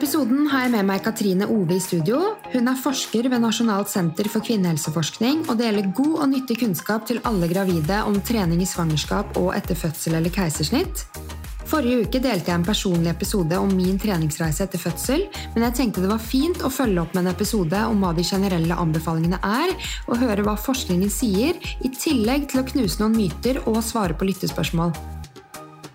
episoden har jeg med meg Katrine Ove i studio. Hun er forsker ved Nasjonalt senter for kvinnehelseforskning og deler god og nyttig kunnskap til alle gravide om trening i svangerskap og etter fødsel eller keisersnitt. Forrige uke delte jeg en personlig episode om min treningsreise etter fødsel, men jeg tenkte det var fint å følge opp med en episode om hva de generelle anbefalingene er, og høre hva forskningen sier, i tillegg til å knuse noen myter og svare på lyttespørsmål.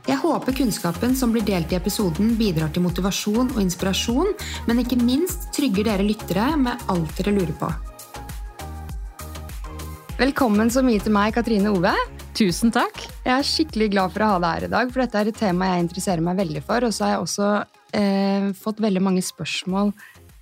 Jeg håper kunnskapen som blir delt i episoden, bidrar til motivasjon og inspirasjon, men ikke minst trygger dere lyttere med alt dere lurer på. Velkommen så mye til meg, Katrine Ove. Tusen takk. Jeg er skikkelig glad for å ha deg her i dag, for dette er et tema jeg interesserer meg veldig for. Og så har jeg også eh, fått veldig mange spørsmål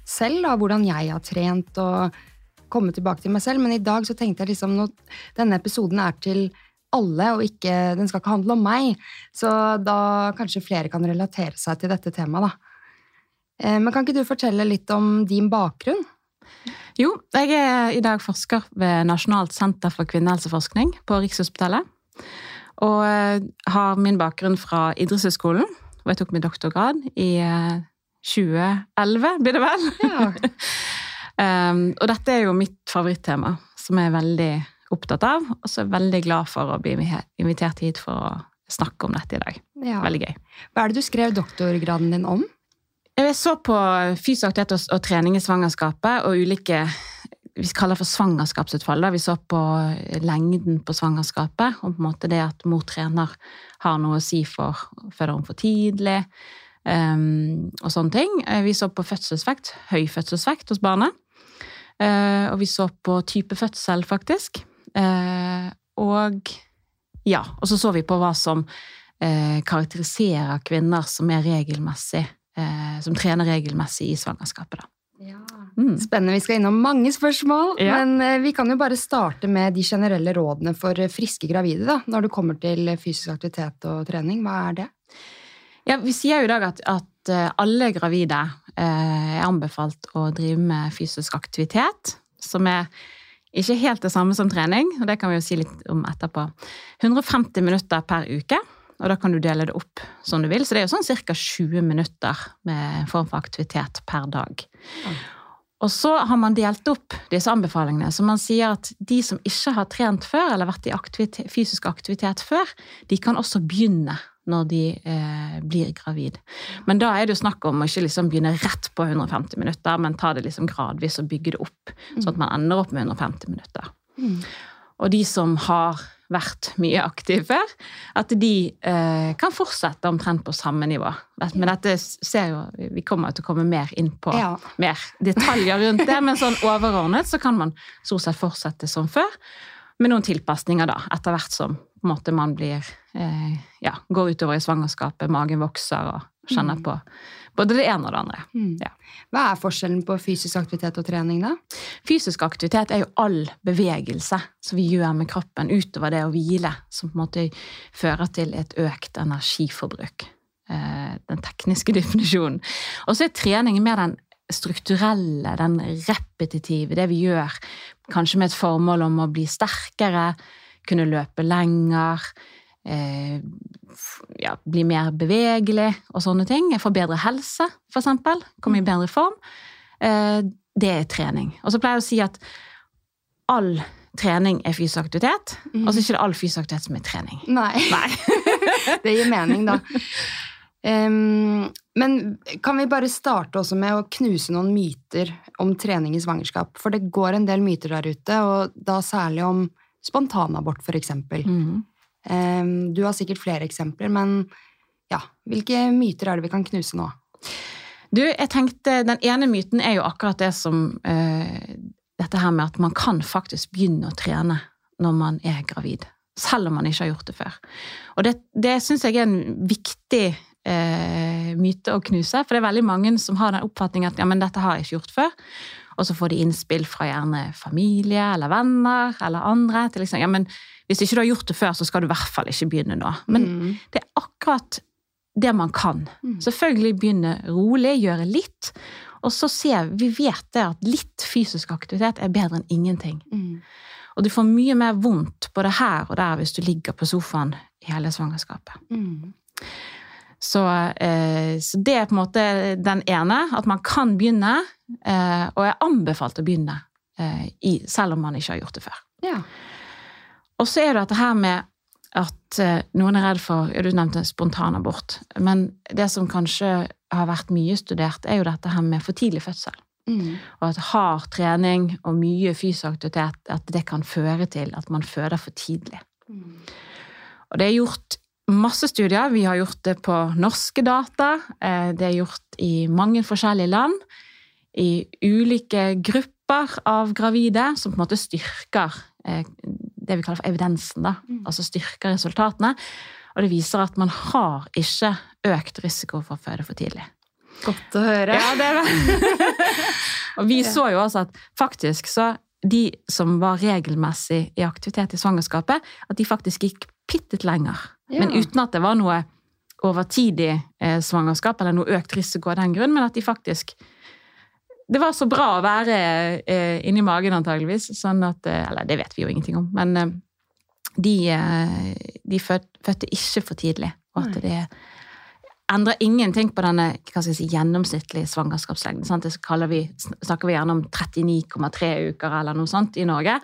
selv av hvordan jeg har trent og kommet tilbake til meg selv. Men i dag så tenkte jeg liksom når denne episoden er til alle, og ikke, den skal ikke handle om meg. Så da kanskje flere kan relatere seg til dette temaet, da. Eh, men kan ikke du fortelle litt om din bakgrunn? Jo, jeg er i dag forsker ved Nasjonalt senter for kvinnehelseforskning på Rikshospitalet. Og eh, har min bakgrunn fra idrettshøyskolen, hvor jeg tok min doktorgrad i 2011, eh, blir det vel? Ja. um, og dette er jo mitt favorittema, som er veldig opptatt av. Og så er jeg veldig glad for å bli invitert hit for å snakke om dette i dag. Ja. Veldig gøy. Hva er det du skrev doktorgraden din om? Jeg så på fysisk aktivitet og, trening i svangerskapet og ulike vi kaller det for svangerskapsutfall. Da. Vi så på lengden på svangerskapet, og på en måte det at mor trener har noe å si for føder hun for tidlig, um, og sånne ting. Eh, vi så på fødselsvekt, høy fødselsvekt hos barnet. Uh, og vi så på type fødsel, faktisk. Uh, og ja, og så så vi på hva som uh, karakteriserer kvinner som er regelmessig eh, som trener regelmessig i svangerskapet. Da. Ja. Mm. Spennende. Vi skal innom mange spørsmål. Ja. Men eh, vi kan jo bare starte med de generelle rådene for friske gravide da, når det kommer til fysisk aktivitet og trening. Hva er det? Ja, Vi sier jo i dag at, at eh, alle gravide eh, er anbefalt å drive med fysisk aktivitet. Som er ikke helt det samme som trening, og det kan vi jo si litt om etterpå. 150 minutter per uke og da kan du dele det opp som du vil. Så det er jo sånn ca. 20 minutter med form for aktivitet per dag. Mm. Og så har man delt opp disse anbefalingene, så man sier at de som ikke har trent før, eller vært i aktivitet, fysisk aktivitet før, de kan også begynne når de eh, blir gravid. Men da er det jo snakk om å ikke liksom begynne rett på 150 minutter, men ta det liksom gradvis og bygge det opp, sånn at man ender opp med 150 minutter. Mm. Og de som har vært mye aktive før, at de eh, kan fortsette omtrent på samme nivå. Men dette ser jo Vi kommer til å komme mer inn på ja. mer detaljer rundt det, men sånn overordnet så kan man stort sett fortsette som før. Med noen tilpasninger, da, etter hvert som måte, man blir eh, ja, går utover i svangerskapet, magen vokser og kjenner mm. på både det ene og det andre. Mm. Ja. Hva er forskjellen på fysisk aktivitet og trening, da? Fysisk aktivitet er jo all bevegelse som vi gjør med kroppen utover det å hvile, som på en måte fører til et økt energiforbruk. Eh, den tekniske definisjonen. Og så er trening mer den strukturelle, den repetitive, det vi gjør kanskje med et formål om å bli sterkere, kunne løpe lenger, eh, ja, bli mer bevegelig og sånne ting. Få bedre helse, for eksempel. Komme i mm. bedre form. Eh, det er trening. Og så pleier jeg å si at all trening er fysisk aktivitet, mm. og så er ikke det all fysisk aktivitet som er trening. Nei. Nei. det gir mening, da. Um, men kan vi bare starte også med å knuse noen myter om trening i svangerskap? For det går en del myter der ute, og da særlig om spontanabort, eksempel. Mm. Ehm, du har sikkert flere eksempler, men ja, hvilke myter er det vi kan knuse nå? Du, jeg tenkte, Den ene myten er jo akkurat det som uh, Dette her med at man kan faktisk begynne å trene når man er gravid. Selv om man ikke har gjort det før. Og det, det syns jeg er en viktig uh, myte å knuse, for det er veldig mange som har den oppfatningen at ja, men dette har jeg ikke gjort før. Og så får de innspill fra gjerne familie eller venner eller andre. til liksom, ja, men hvis ikke du har gjort det før, så skal du i hvert fall ikke begynne nå. Men mm. det er akkurat det man kan. Mm. Selvfølgelig begynne rolig, gjøre litt. Og så ser vi vet det at litt fysisk aktivitet er bedre enn ingenting. Mm. Og du får mye mer vondt både her og der hvis du ligger på sofaen hele svangerskapet. Mm. Så, eh, så, det er på en måte den ene, at man kan begynne, eh, og er anbefalt å begynne, eh, i, selv om man ikke har gjort det før. Ja. Og så er det dette her med at eh, noen er redd for Du nevnte spontanabort. Men det som kanskje har vært mye studert, er jo dette her med for tidlig fødsel. Mm. Og at hard trening og mye fysisk aktivitet at det kan føre til at man føder for tidlig. Mm. Og det er gjort masse studier. Vi har gjort det på norske data. eh, Det er gjort i mange forskjellige land. I ulike grupper av gravide, som på en måte styrker eh, det vi kaller for evidensen. da, Mm. Altså styrker resultatene. Og det viser at man har ikke økt risiko for å føde for tidlig. Godt å høre. Ja, det er det. og vi så jo også at faktisk så de som var regelmessig i aktivitet i svangerskapet, at de faktisk gikk bitte litt lenger. Ja. Men uten at det var noe overtidig eh, svangerskap eller noe økt risiko av den grunn, men at de faktisk Det var så bra å være eh, inni magen, antageligvis. Sånn at eh, Eller det vet vi jo ingenting om, men eh, de, eh, de fød, fødte ikke for tidlig. Og at det endrer ingenting på denne si, gjennomsnittlige svangerskapslengden. Sant? Det vi, snakker vi gjerne om 39,3 uker eller noe sånt i Norge.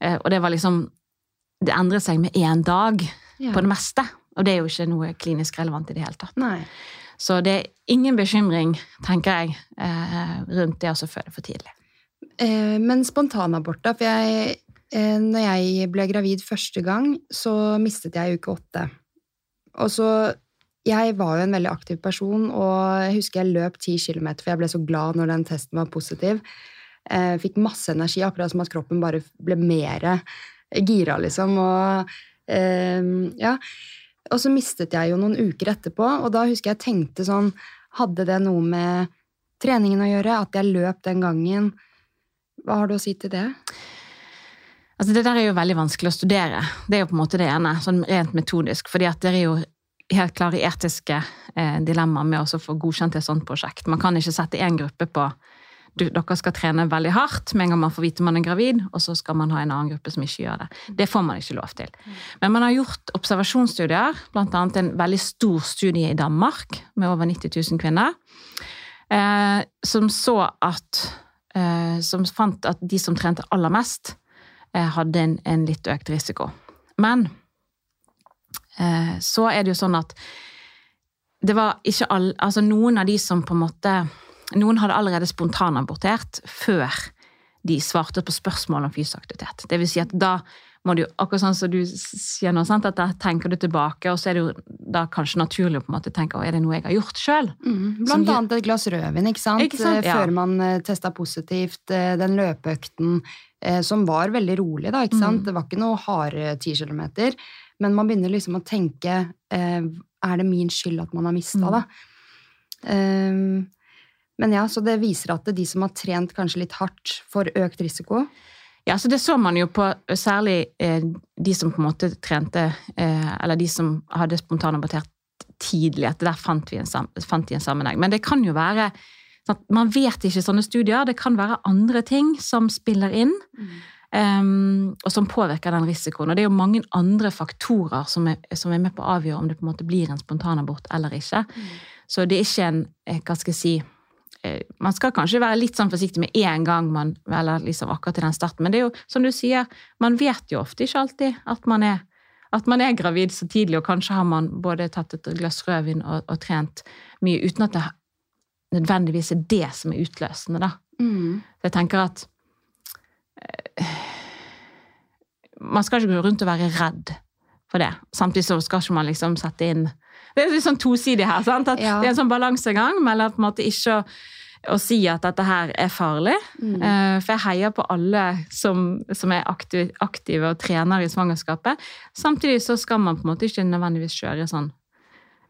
Eh, og det var liksom Det endret seg med én dag Ja. på det meste. Og det er jo ikke noe klinisk relevant i det hele tatt. Nei. Så det er ingen bekymring, tenker jeg, eh, rundt det å føde for tidlig. Eh, men spontanabort, da? For jeg, eh, når jeg ble gravid første gang, så mistet jeg uke åtte. Og så Jeg var jo en veldig aktiv person, og jeg husker jeg løp ti kilometer, for jeg ble så glad når den testen var positiv. Jeg fikk masse energi, akkurat som at kroppen bare ble mer gira, liksom. Og ja. Og så mistet jeg jo noen uker etterpå, og da husker jeg tenkte sånn Hadde det noe med treningen å gjøre? At jeg løp den gangen? Hva har du å si til det? Altså Det der er jo veldig vanskelig å studere. Det er jo på en måte det ene, sånn rent metodisk. fordi at det er jo helt klare etiske eh, dilemmaer med å få godkjent et sånt prosjekt. Man kan ikke sette én gruppe på du, dere skal trene veldig hardt med en gang man får vite man er gravid, og så skal man ha en annen gruppe som ikke gjør det. Det får man ikke lov til. Men man har gjort observasjonsstudier, bl.a. en veldig stor studie i Danmark med over 90 000 kvinner, eh, som så at eh, Som fant at de som trente aller mest, eh, hadde en, en litt økt risiko. Men eh, så er det jo sånn at det var ikke alle altså noen av de som på en måte Noen hadde allerede spontanabortert før de svarte på spørsmål om fysisk aktivitet. Det vil si at da må du, akkurat sånn som du sier nå, sant? at da tenker du tilbake, og så er det jo da kanskje naturlig å på en måte tenke er det noe jeg har gjort sjøl? Mm, blant annet et glass rødvin, ikke sant? Ikke sant? Før Ja. Man eh, testa positivt. eh, Den løpeøkten eh, som var veldig rolig, da, ikke sant? Mm. Det var ikke noe harde ti kilometer. Men man begynner liksom å tenke Er det min skyld at man har mista, Mm. det? Ehm, men ja, så det viser at det er de som har trent kanskje litt hardt, får økt risiko. Ja, så det så man jo på særlig eh, de som på en måte trente, eh, eller de som hadde spontanabortert tidlig, at der fant vi en, fant de en sammenheng. Men det kan jo være sånn at Man vet ikke sånne studier. Det kan være andre ting som spiller inn, em, og som påvirker den risikoen. Og det er jo mange andre faktorer som er, som er med på å avgjøre om det på en måte blir en spontanabort eller ikke. Så det er ikke en eh, Hva skal jeg si Man skal kanskje være litt sånn forsiktig med en gang man Eller liksom akkurat i den starten. Men det er jo, som du sier, man vet jo ofte ikke alltid at man er at man er gravid så tidlig, og kanskje har man både tatt et glass rødvin og, og trent mye uten at det nødvendigvis er det som er utløsende, da. Mm. Så jeg tenker at eh, Man skal ikke gå rundt og være redd for det. Samtidig så skal ikke man liksom sette inn Det er litt sånn tosidig her. sant? At Ja. Det er en sånn balansegang mellom på en måte ikke å, å si at dette her er farlig. Mm. Eh, For jeg heier på alle som, som er aktive, aktive og trener i svangerskapet. Samtidig så skal man på en måte ikke nødvendigvis kjøre sånn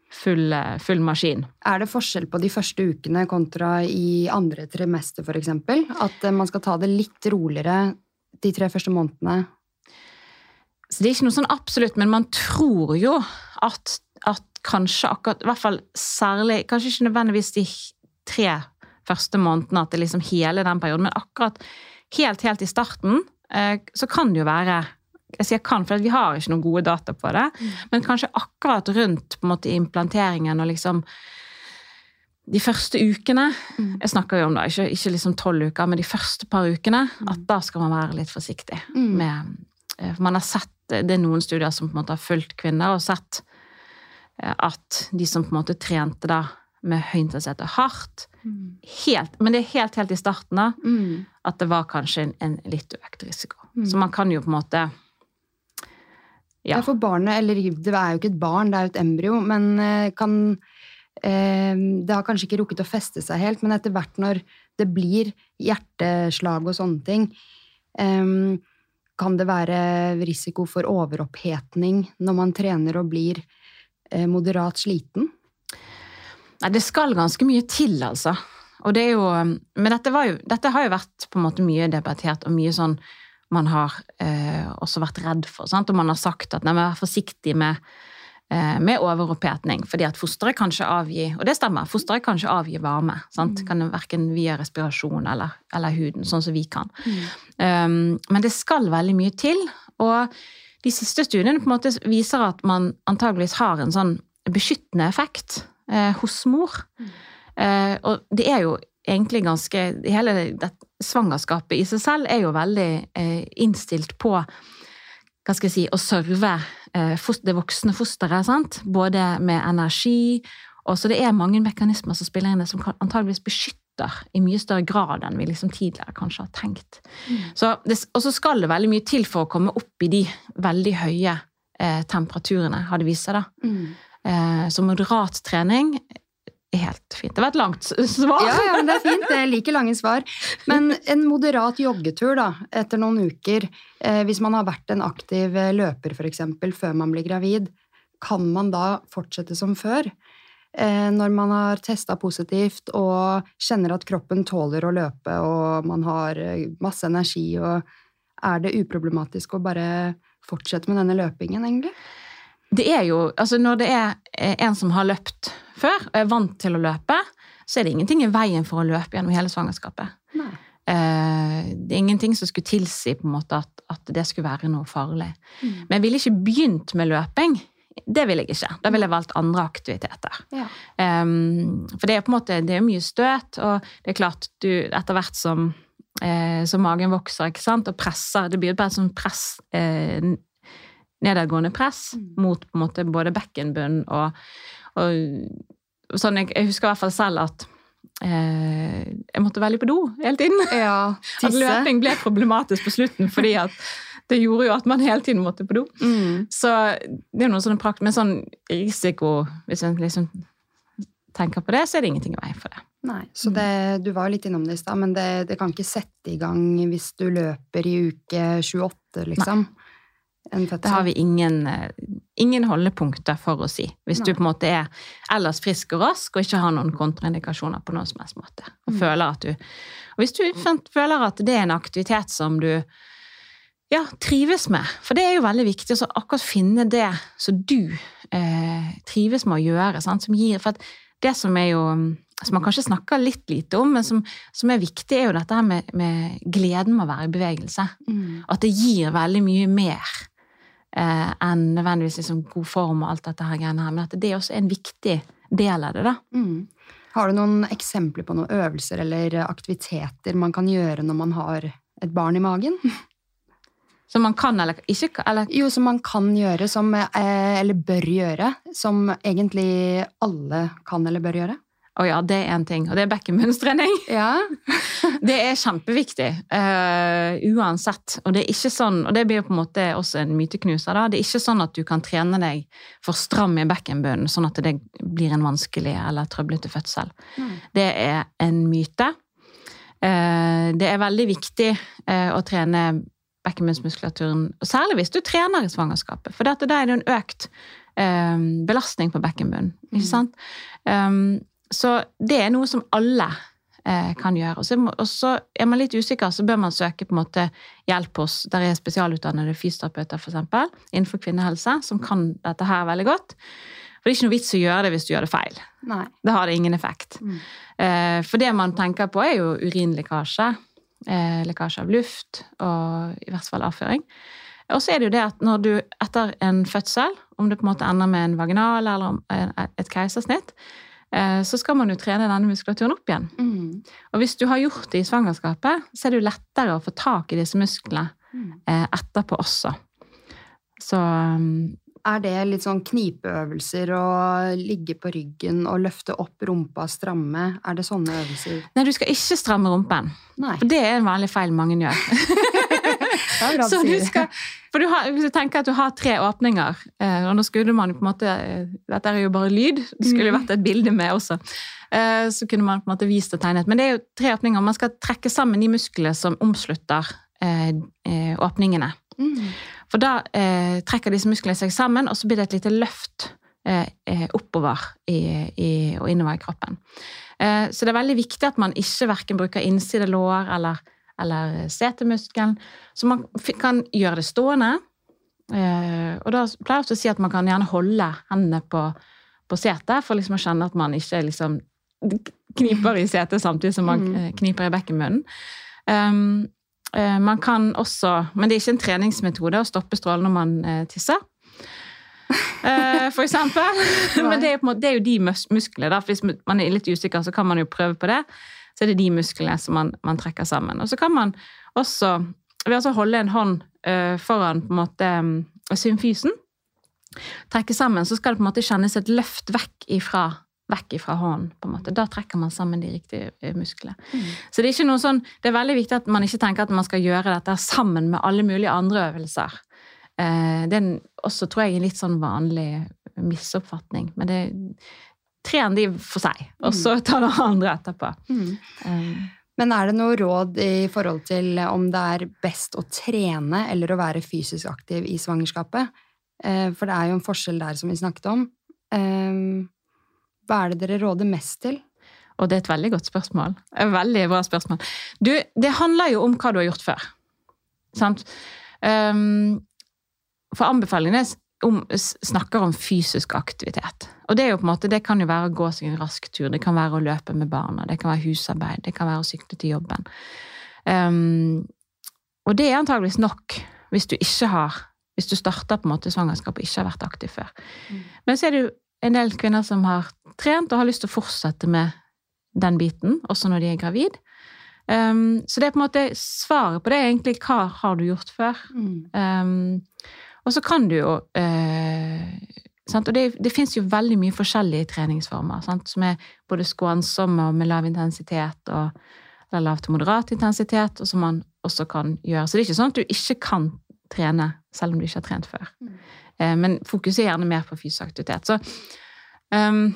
full, eh, full maskin. Er det forskjell på de første ukene kontra i andre trimester, eksempel? At eh, man skal ta det litt roligere de tre første månedene? Så det er ikke noe sånn absolutt, men man tror jo at, at kanskje akkurat, i hvert fall særlig, kanskje ikke nødvendigvis de tre første månedene, at det liksom hele den perioden, men akkurat helt, helt i starten, eh, så kan det jo være jeg sier kan, for vi har ikke noen gode data på det. Mm. Men kanskje akkurat rundt på en måte implanteringen og liksom de første ukene mm. Jeg snakker jo om det, ikke, ikke liksom tolv uker, men de første par ukene. Mm. At da skal man være litt forsiktig. Med eh, for man har sett, Det er noen studier som på en måte har fulgt kvinner og sett eh, at de som på en måte trente da med høy intensitet og hardt mm. helt, Men det er helt, helt i starten da, mm. at det var kanskje en, en litt økt risiko. Mm. Så man kan jo på en måte ja. For barnet, eller det er jo ikke et barn, det er jo et embryo, men eh, kan eh, det har kanskje ikke rukket å feste seg helt, men etter hvert når det blir hjerteslag og sånne ting, ehm, kan det være risiko for overopphetning når man trener og blir eh, moderat sliten? Nei, det skal ganske mye til, altså. Og det er jo Men dette, jo, dette har jo vært på en måte mye debattert, og mye sånn man har eh, også vært redd for. Sant? Og man har sagt at nei, vær forsiktig med med overopphetning, fordi at fosteret kan ikke avgi Og det stemmer, fosteret kan ikke avgi varme. Sant? Mm. Kan Verken via respirasjon eller, eller, huden, sånn som vi kan. Mm. Um, men det skal veldig mye til. Og de siste studiene på en måte viser at man antageligvis har en sånn beskyttende effekt eh, hos mor. Mm. Eh, og det er jo egentlig ganske Hele det, svangerskapet i seg selv er jo veldig eh, innstilt på hva skal jeg si, å serve eh, det voksne fosteret. Sant? Både med energi og Så det er mange mekanismer som spiller inn, som antageligvis beskytter i mye større grad enn vi liksom tidligere kanskje har tenkt. Mm. Så og så skal det veldig mye til for å komme opp i de veldig høye eh, temperaturene, har det vist seg. da. Mm. Eh, så moderat trening helt fint. Det var et langt svar. Ja, ja, men det er fint. Jeg liker lange svar. Men en moderat joggetur da, etter noen uker, eh, hvis man har vært en aktiv løper løper f.eks. før man blir gravid, kan man da fortsette som før? Eh, når man har testa positivt og kjenner at kroppen tåler å løpe og man har eh, masse energi, og er det uproblematisk å bare fortsette med denne løpingen, egentlig? Det er jo Altså, når det er eh, en som har løpt før og er vant til å løpe, så er det ingenting i veien for å løpe gjennom hele svangerskapet. Nei. Eh, det er ingenting som skulle tilsi på en måte at, at det skulle være noe farlig. Mm. Men jeg ville ikke begynt med løping. Det ville jeg ikke. Da ville jeg valgt andre aktiviteter. Ja. Um, for det er på en måte, det er mye støt, og det er klart du etter hvert som, eh, som magen vokser ikke sant, og presser Det blir bare et sånt press eh, nedadgående press mm. mot på en måte både bekkenbunn og, og sånn, jeg, jeg, husker i hvert fall selv at eh, jeg måtte veldig på do hele tiden. Ja, at løping ble problematisk på slutten fordi at det gjorde jo at man hele tiden måtte på do. Mm. Så det er noen sånne prakt men sånn risiko Hvis en liksom tenker på det, så er det ingenting i veien for det. Nei, så det, Du var jo litt innom det i stad, men det, det, kan ikke sette i gang hvis du løper i uke 28, liksom? Nei. Det har vi ingen, eh, ingen, holdepunkter for å si. Hvis Nei. du på en måte er ellers frisk og rask og ikke har noen kontraindikasjoner på noen som helst måte. Og, mm. føler at du, og hvis du føler at det er en aktivitet som du ja, trives med, for det er jo veldig viktig å akkurat finne det som du eh, trives med å gjøre. Sant? Som gir, for det som er jo som man kanskje snakker litt lite om, men som, som er viktig, er jo dette her med, med gleden med å være i bevegelse. Mm. At det gir veldig mye mer eh, enn nødvendigvis liksom god form og alt dette her greiene her. Men at det også er en viktig del av det, da. Mm. Har du noen eksempler på noen øvelser eller aktiviteter man kan gjøre når man har et barn i magen? Som man kan eller ikke eller? Jo, som man kan gjøre, som, eh, eller bør gjøre. Som egentlig alle kan eller bør gjøre. Å ja, det er én ting. Og det er bekkenbunnstrening. Ja. det er kjempeviktig. Uh, uansett. Og det er ikke sånn, og det blir på en måte også en myteknuser, da. Det er ikke sånn at du kan trene deg for stram i bekkenbunnen, sånn at det blir en vanskelig eller trøblete fødsel. Mm. Det er en myte. Uh, det er veldig viktig uh, å trene bekkenbunnsmuskulaturen, særlig hvis du trener i svangerskapet. For da er det en økt belastning på bekkenbunnen. Ikke mm. sant? Um, så det er noe som alle eh, kan gjøre. Og så, er man litt usikker, så bør man søke på en måte hjelp hos der er spesialutdannede fysioterapeuter for eksempel, innenfor kvinnehelse som kan dette her veldig godt. For det er ikke noe vits å gjøre det hvis du gjør det feil. Nei. Det har det ingen effekt. Mm. Eh, for det man tenker på, er jo urinlekkasje. Eh, lekkasje av luft og i hvert fall avføring. Og så er det jo det at når du etter en fødsel, om det på en måte ender med en vaginal eller et keisersnitt, eh, så skal man jo trene denne muskulaturen opp igjen. Mm. Og hvis du har gjort det i svangerskapet, så er det jo lettere å få tak i disse musklene mm. eh, etterpå også. Så um, er det litt sånn knipeøvelser å ligge på ryggen og løfte opp rumpa, stramme? Er det sånne øvelser? Nei, du skal ikke stramme rumpen. Nei. For det er en vanlig feil mange gjør. Så du skal, for du har, hvis du tenker at du har tre åpninger, eh, og nå skulle man på en måte eh, Dette er jo bare lyd, det skulle jo mm. vært et bilde med også. Eh, så kunne man på en måte vist og tegnet. Men det er jo tre åpninger. Man skal trekke sammen de musklene som omslutter åpningene. Mm. For da trekker disse musklene seg sammen, og så blir det et lite løft oppover i, i, og innover i kroppen. Så det er veldig viktig at man ikke verken bruker innside lår eller, eller setemuskelen. Så man kan gjøre det stående. Eh, og da pleier jeg å si at man kan gjerne holde hendene på, på setet for liksom å kjenne at man ikke liksom kniper i setet samtidig som man mm. kniper i bekkenmunnen. Um, Eh, man kan også, men det er ikke en treningsmetode å stoppe strålen når man eh, tisser. Eh, for eksempel. Men det er, måte, det er, jo de musklene. Hvis man er litt usikker, så kan man jo prøve på det. Så er det de musklene som man, man trekker sammen. Og så kan man også ved å holde en hånd foran på en måte symfysen, trekke sammen, så skal det på en måte kjennes et løft vekk ifra vekk fra hånden. på en måte. Da trekker man sammen de riktige eh, musklene. Mm. Så det er ikke noe sånn, det er veldig viktig at man ikke tenker at man skal gjøre dette sammen med alle mulige andre øvelser. Eh, det er også, tror jeg, en litt sånn vanlig misoppfatning. Men det tren de for seg, og så tar ta det andre etterpå. Mm. Um, men er det noe råd i forhold til om det er best å trene eller å være fysisk aktiv i svangerskapet? For det er jo en forskjell der, som vi snakket om. Um, hva er det dere råder mest til? Og det er et veldig godt spørsmål. Et veldig bra spørsmål. Du, det handler jo om hva du har gjort før. Sant? Um, for anbefalingene om, snakker om fysisk aktivitet. Og det er jo på en måte, det kan jo være å gå seg en rask tur, det kan være å løpe med barna, det kan være husarbeid, det kan være å sykle til jobben. Um, og det er antageligvis nok hvis du ikke har hvis du starter på en måte svangerskap og ikke har vært aktiv før. Mm. Men så er det jo en del kvinner som har trent og har lyst til å fortsette med den biten, også når de er gravid. Um, så det er på en måte svaret på det er egentlig hva har du gjort før. Mm. Um, og så kan du jo uh, Og det, det fins jo veldig mye forskjellige treningsformer, sant? som er både skånsomme og med lav intensitet, og, eller lav til moderat intensitet, og som man også kan gjøre. Så det er ikke sånn at du ikke kan trene selv om du ikke har trent før. Mm. Eh, men fokuser gjerne mer på fysisk aktivitet. Så um,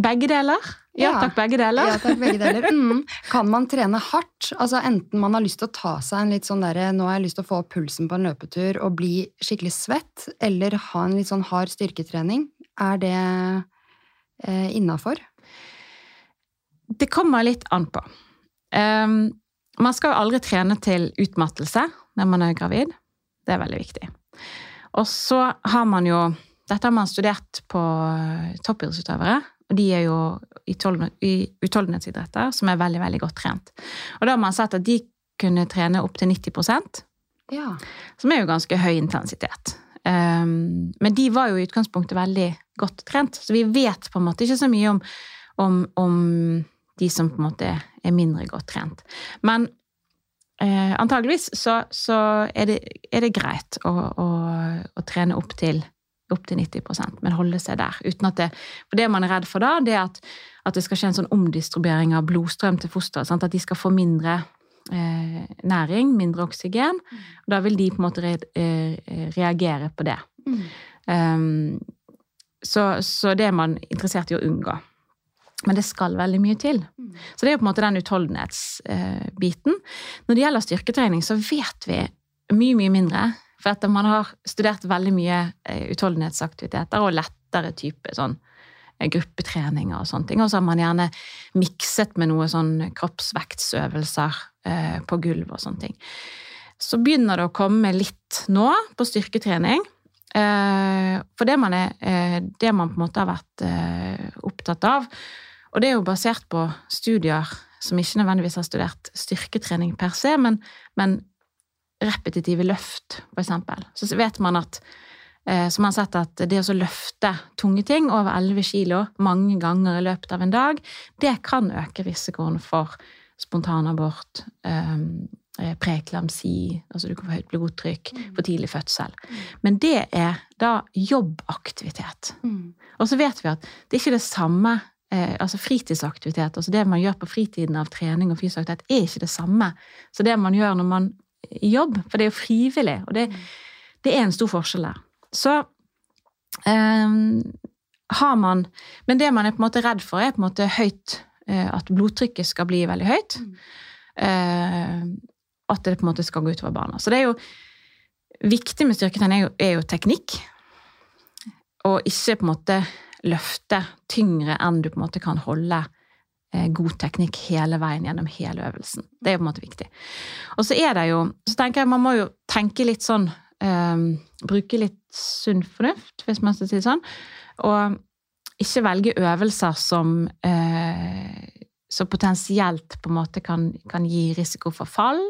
begge deler? Ja, ja, takk, begge deler. Ja, takk, begge deler. Mm. Kan man trene hardt? Altså Enten man har lyst til å ta seg en litt sånn derre Nå har jeg lyst til å få opp pulsen på en løpetur og bli skikkelig svett, eller ha en litt sånn hard styrketrening. Er det eh, innafor? Det kommer litt an på. Um, man skal jo aldri trene til utmattelse når man er gravid. Det er veldig viktig. Og så har man jo Dette har man studert på toppidrettsutøvere. Og de er jo i utholdenhetsidretter som er veldig, veldig godt trent. Og da har man sett at de kunne trene opptil 90 ja. som er jo ganske høy intensitet. Um, men de var jo i utgangspunktet veldig godt trent, så vi vet på en måte ikke så mye om, om, om de som på en måte er mindre godt trent. Men eh, antageligvis så, så er, det, er, det, greit å, å, å trene opp til, opp til 90% men holde seg der. uten at det, For det man er redd for da, det er at, at det skal skje en sånn omdistribuering av blodstrøm til fosteret. At de skal få mindre eh, næring, mindre oksygen. og Da vil de på en måte re, eh, reagere på det. Mm. Um, så, så det er man interessert i å unngå. Men det skal veldig mye til. Mm. Så det er jo på en måte den utholdenhetsbiten. Når det gjelder styrketrening, så vet vi mye, mye mindre. For at man har studert veldig mye eh, utholdenhetsaktiviteter og lettere type sånn eh, gruppetreninger og sånne ting. Og så har man gjerne mikset med noe sånn kroppsvektsøvelser eh, på gulv og sånne ting. Så begynner det å komme litt nå på styrketrening. For det man, er, det man på en måte har vært opptatt av, og det er jo basert på studier som ikke nødvendigvis har studert styrketrening per se, men, men repetitive løft, for eksempel. Så vet man at som så man har sett at det å løfte tunge ting over 11 kilo mange ganger i løpet av en dag, det kan øke risikoen for spontanabort, um, preeklamsi, altså du kan få høyt blodtrykk, mm. for tidlig fødsel. Men det er da jobbaktivitet. Mm. Og så vet vi at det er ikke det samme eh, altså fritidsaktivitet, altså det man gjør på fritiden av trening og fysisk aktivitet, er ikke det samme Så det man gjør når man jobb, for det er jo frivillig, og det, det er en stor forskjell der. Så eh, har man Men det man er på en måte redd for, er på en måte høyt eh, At blodtrykket skal bli veldig høyt. Mm. Eh, at det på en måte skal gå utover barna. Så det er jo viktig med styrketrening er er jo teknikk. Og ikke på en måte løfte tyngre enn du på en måte kan holde god teknikk hele veien gjennom hele øvelsen. Det er på en måte viktig. Og så er det jo Så tenker jeg man må jo tenke litt sånn um, Bruke litt sunn fornuft, hvis man skal si det sånn. Og ikke velge øvelser som uh, som potensielt på en måte kan, kan gi risiko for fall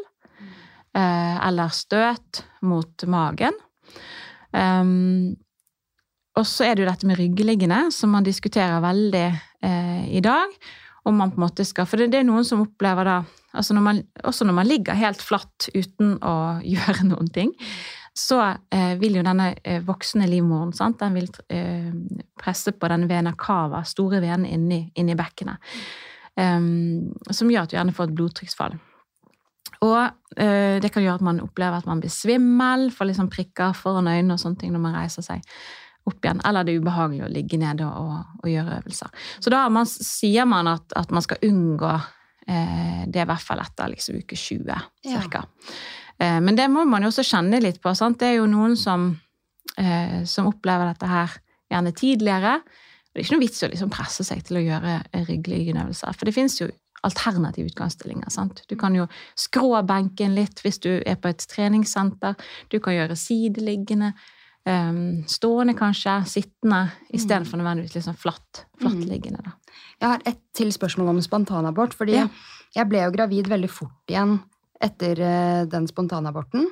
uh, eller støt mot magen. Um, og så er det jo dette med ryggeliggende, som man diskuterer veldig uh, i dag. Om man på en måte skal, For det, det er noen som opplever da altså når man, Også når man ligger helt flatt uten å gjøre noen ting, så eh, vil jo denne eh, voksne livmoren sant? den vil eh, presse på denne vena cava, store venen inni, inni bekkenet, um, som gjør at du gjerne får et blodtrykksfall. Og eh, det kan gjøre at man opplever at man blir svimmel, får liksom prikker foran øynene og sånne ting når man reiser seg opp igjen. Eller det er ubehagelig å ligge nede og, og gjøre øvelser. Så da man, sier man at, at, man skal unngå eh, det i hvert fall etter liksom, uke 20 ca. Ja. Eh, men det må man jo også kjenne litt på. Sant? Det er jo noen som, eh, som opplever dette her gjerne tidligere. Det er ikke noe vits å liksom presse seg til å gjøre ryggliggenøvelser. For det finnes jo alternative utgangsstillinger. Sant? Du kan jo skrå benken litt hvis du er på et treningssenter. Du kan gjøre sideliggende. Um, stående, kanskje. Sittende, istedenfor mm. nødvendigvis liksom flatt, flattliggende. Da. Jeg har ett til spørsmål om spontanabort. fordi ja. jeg ble jo gravid veldig fort igjen etter uh, den spontanaborten.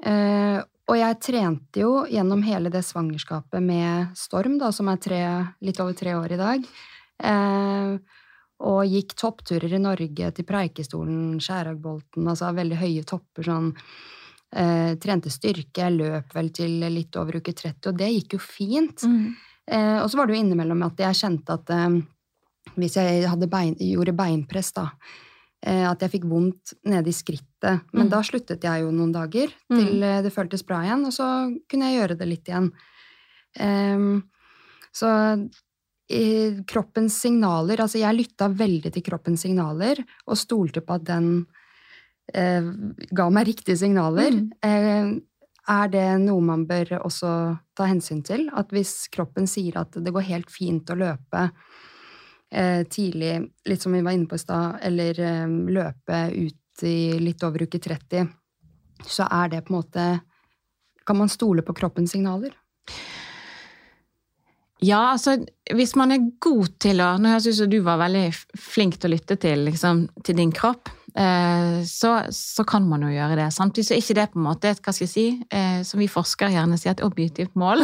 Uh, og jeg trente jo gjennom hele det svangerskapet med Storm, da, som er tre, litt over tre år i dag. Uh, og gikk toppturer i Norge til Preikestolen, Skjæragbolten, altså veldig høye topper sånn Eh, trente styrke, jeg løp vel til litt over uke 30, og det gikk jo fint. Mm. Eh, og så var det jo innimellom at jeg kjente at eh, hvis jeg bein, gjorde beinpress, da, eh, at jeg fikk vondt nede i skrittet. Men mm. da sluttet jeg jo noen dager til mm. det føltes bra igjen, og så kunne jeg gjøre det litt igjen. Ehm, så kroppens signaler Altså, jeg lytta veldig til kroppens signaler og stolte på at den eh, ga meg riktige signaler. Mm. Eh, er det noe man bør også ta hensyn til? At hvis kroppen sier at det går helt fint å løpe eh, tidlig, litt som vi var inne på i stad, eller eh, løpe ut i litt over uke 30, så er det på en måte Kan man stole på kroppens signaler? Ja, altså hvis man er god til å Nå høres det ut som du var veldig flink til å lytte til, liksom, til din kropp. Eh, så, så, kan man jo gjøre det. Samtidig så er ikke det på en måte et hva skal jeg si, eh, som vi forskere gjerne sier, et objektivt mål.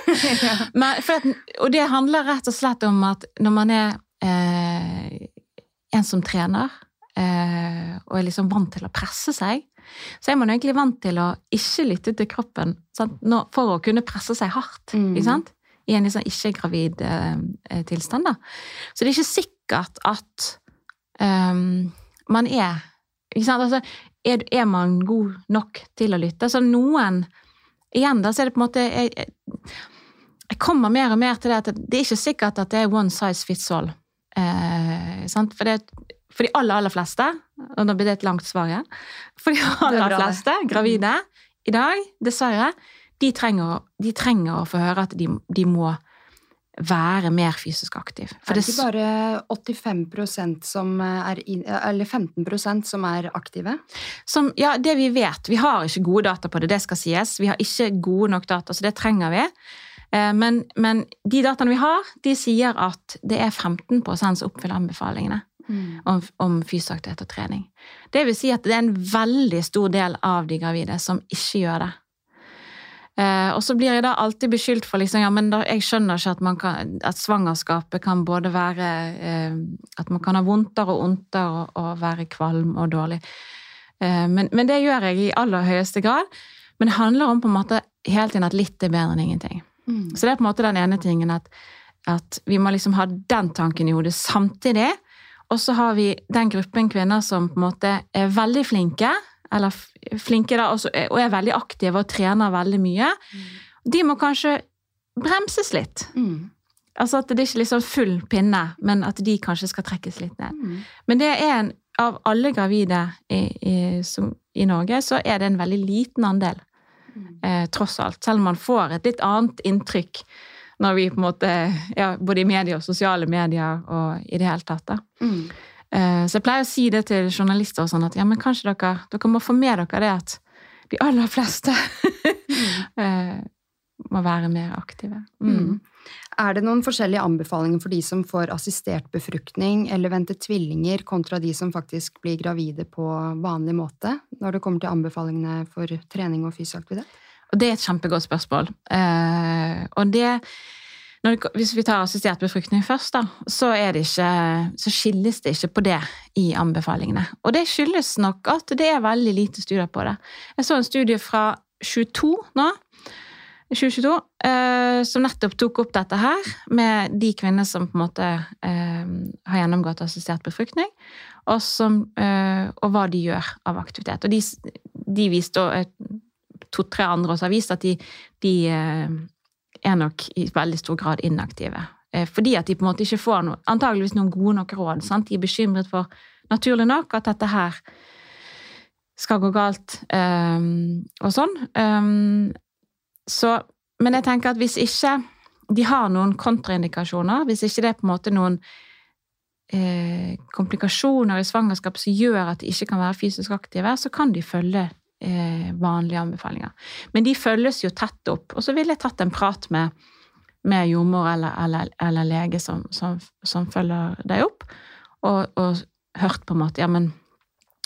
Men, at, og det handler rett og slett om at når man er eh, en som trener, eh, og er liksom vant til å presse seg, så er man egentlig vant til å ikke lytte til kroppen Når, for å kunne presse seg hardt. Mm. ikke sant? I en liksom ikke-gravid eh, tilstand. da. Så det er ikke sikkert at um, man er. Altså, er, er, man god nok til å lytte? Så noen Igjen, da, så er det på en måte jeg, jeg, kommer mer og mer til det at det er ikke sikkert at det er one size fits all. Eh, for, det, for, de aller, aller fleste, og nå blir det et langt svar igjen For de aller fleste gravide i dag, dessverre, de trenger, de trenger å få høre at de, de må være mer fysisk aktiv. For er det ikke bare 85% som er Eller 15% som er aktive? Som, ja, det vi vet. Vi har ikke gode data på det, det skal sies. Vi har ikke gode nok data, så det trenger vi. Eh, men, men de dataene vi har, de sier at det er 15 som oppfyller anbefalingene. mm. om, om fysisk aktivitet og trening. Det vil si at det er en veldig stor del av de gravide som ikke gjør det. Eh, og så blir jeg da alltid beskyldt for liksom, ja, men da, jeg skjønner ikke at, kan, at svangerskapet kan både være eh, At man kan ha vondtere og ondtere og, og, være kvalm og dårlig. Eh, men, men, det gjør jeg i aller høyeste grad. Men det handler om på en måte hele tiden at litt er bedre enn ingenting. Mm. Så det er på en måte den ene tingen at, at vi må liksom ha den tanken i hodet samtidig. Og så har vi den gruppen kvinner som på en måte er veldig flinke eller flinke da, og er veldig aktive og trener veldig mye, mm. de må kanskje bremses litt. Mm. Altså at det er ikke liksom full pinne, men at de kanskje skal trekkes litt ned. Mm. Men det er en, av alle gravide i, i, som, i, Norge, så er det en veldig liten andel. Mm. Eh, tross alt. Selv om man får et litt annet inntrykk når vi på en måte, ja, både i media og sosiale medier og i det hele tatt. da. Eh, så jeg pleier å si det til journalister og sånn at ja, men kanskje dere, dere må få med dere det at de aller fleste mm. må være mer aktive. Mm. Mm. Er det noen forskjellige anbefalinger for de som får assistert befruktning eller venter tvillinger, kontra de som faktisk blir gravide på vanlig måte, når det kommer til anbefalingene for trening og fysisk aktivitet? Det er et kjempegodt spørsmål. Eh, og det når, hvis vi tar assistert befruktning først, da, så, ikke, så, skilles det ikke på det i anbefalingene. Og det skyldes nok at det er veldig lite studier på det. Jeg så en studie fra 22 nå, 2022, eh, som nettopp tok opp dette her med de kvinner som på en måte eh, har gjennomgått assistert befruktning, og, som, eh, og, hva de gjør av aktivitet. Og de, de viste, to-tre andre også har vist, at de, de eh, er nok i veldig stor grad inaktive. Eh, fordi at de på en måte ikke får noe, antageligvis noen gode nok råd. Sant? De er bekymret for, naturlig nok, at dette her skal gå galt, um, og sånn. Um, så, men jeg tenker at hvis ikke de har noen kontraindikasjoner, hvis ikke det er på en måte noen eh, komplikasjoner i svangerskap som gjør at de ikke kan være fysisk aktive, så kan de følge vanlige anbefalinger. Men de følges jo tett opp. Og så ville jeg tatt en prat med, med jordmor eller, eller, eller lege som, som, som, følger deg opp, og, og, hørt på en måte Ja, men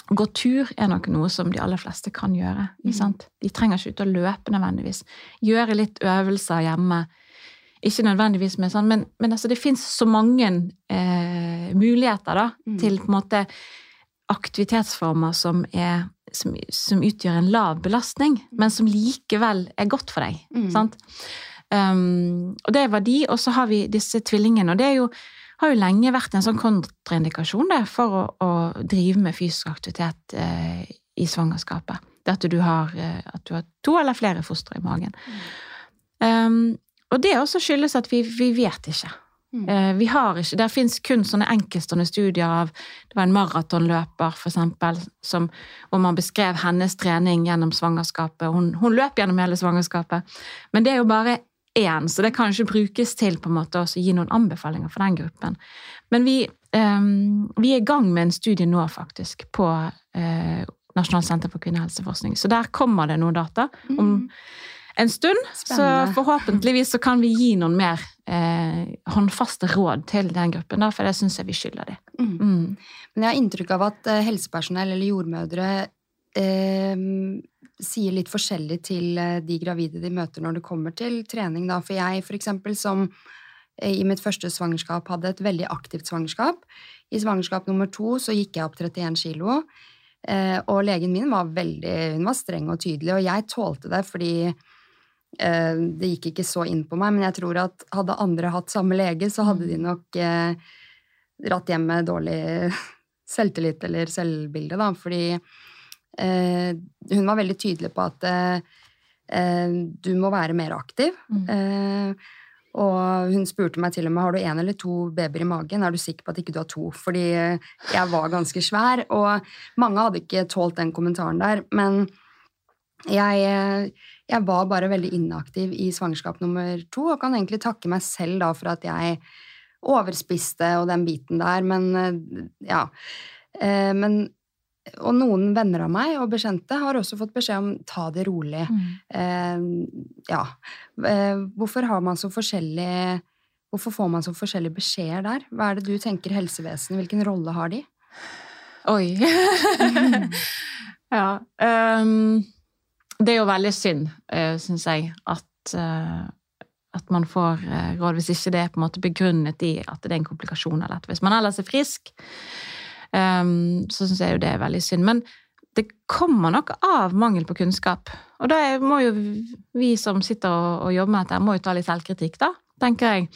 gå tur er nok noe som de aller fleste kan gjøre. Mm. De trenger ikke ut og løpe nødvendigvis. Gjøre litt øvelser hjemme. Ikke nødvendigvis med sånn, men, men altså, det fins så mange eh, muligheter da, mm. til på en måte aktivitetsformer som er som, som, utgjør en lav belastning, men som likevel er godt for deg. Mm. Sant? Um, og det var de, og så har vi disse tvillingene. Og det jo, har jo lenge vært en sånn kontraindikasjon det, for å, å, drive med fysisk aktivitet eh, i svangerskapet. Det at du, har, eh, at du, har, to eller flere fostre i magen. Mm. Um, og det også skyldes at vi, vi vet ikke. Mm. Eh, vi har ikke, Der fins kun sånne enkeltstående studier av Det var en maratonløper, for eksempel, som, hvor man beskrev hennes trening gjennom svangerskapet. Hun, hun, løp gjennom hele svangerskapet. Men det er jo bare én, så det kan ikke brukes til på en måte å gi noen anbefalinger for den gruppen. Men vi, um, vi er i gang med en studie nå, faktisk, på uh, Nasjonalt senter for kvinnehelseforskning. Så der kommer det noen data om mm en stund. Spennende. Så forhåpentligvis så kan vi gi noen mer eh, håndfaste råd til den gruppen, da, for det syns jeg vi skylder dem. Mm. Mm. Men jeg har inntrykk av at eh, helsepersonell eller jordmødre eh, sier litt forskjellig til eh, de gravide de møter når det kommer til trening. Da. For jeg, for eksempel, som eh, i mitt første svangerskap hadde et veldig aktivt svangerskap. I svangerskap nummer to så gikk jeg opp 31 kilo. Eh, og legen min var veldig hun var streng og tydelig, og jeg tålte det fordi det gikk ikke så inn på meg, men jeg tror at hadde andre hatt samme lege, så hadde de mm. nok eh, dratt hjem med dårlig selvtillit eller selvbilde, da, fordi eh, hun var veldig tydelig på at eh, eh du må være mer aktiv. Mm. Eh, og hun spurte meg til og med har du en eller to babyer i magen. Er du sikker på at ikke du har to? Fordi jeg var ganske svær, og mange hadde ikke tålt den kommentaren der. Men jeg jeg var bare veldig inaktiv i svangerskap nummer to, og kan egentlig takke meg selv da for at jeg overspiste og den biten der, men eh, ja. Eh, men og noen venner av meg og bekjente har også fått beskjed om ta det rolig. Mm. Eh, ja. hvorfor har man så forskjellig Hvorfor får man så forskjellige beskjeder der? Hva er det du tenker helsevesenet, hvilken rolle har de? Oi. ja. Um, det er jo veldig synd, uh, syns jeg, at, uh, at man får uh, råd hvis ikke det er på en måte begrunnet i at det er en komplikasjon eller at Hvis man ellers er frisk, um, så syns jeg jo det er veldig synd. Men det kommer nok av mangel på kunnskap. Og da må jo vi som sitter og, og jobber med dette, må jo ta litt selvkritikk, da, tenker jeg.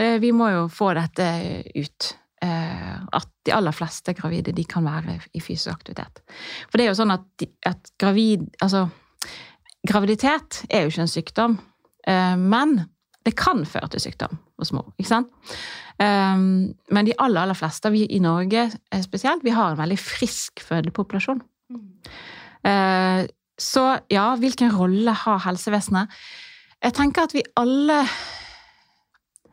Eh, vi må jo få dette ut. Eh, at de aller fleste gravide de kan være i fysisk aktivitet. For det er jo sånn at, at gravid Altså, graviditet er jo ikke en sykdom, eh, men det kan føre til sykdom hos mor. ikke sant? Men de aller, aller fleste, vi i Norge spesielt, vi har en veldig frisk fødepopulasjon. Så ja, hvilken rolle har helsevesenet? Jeg tenker at vi alle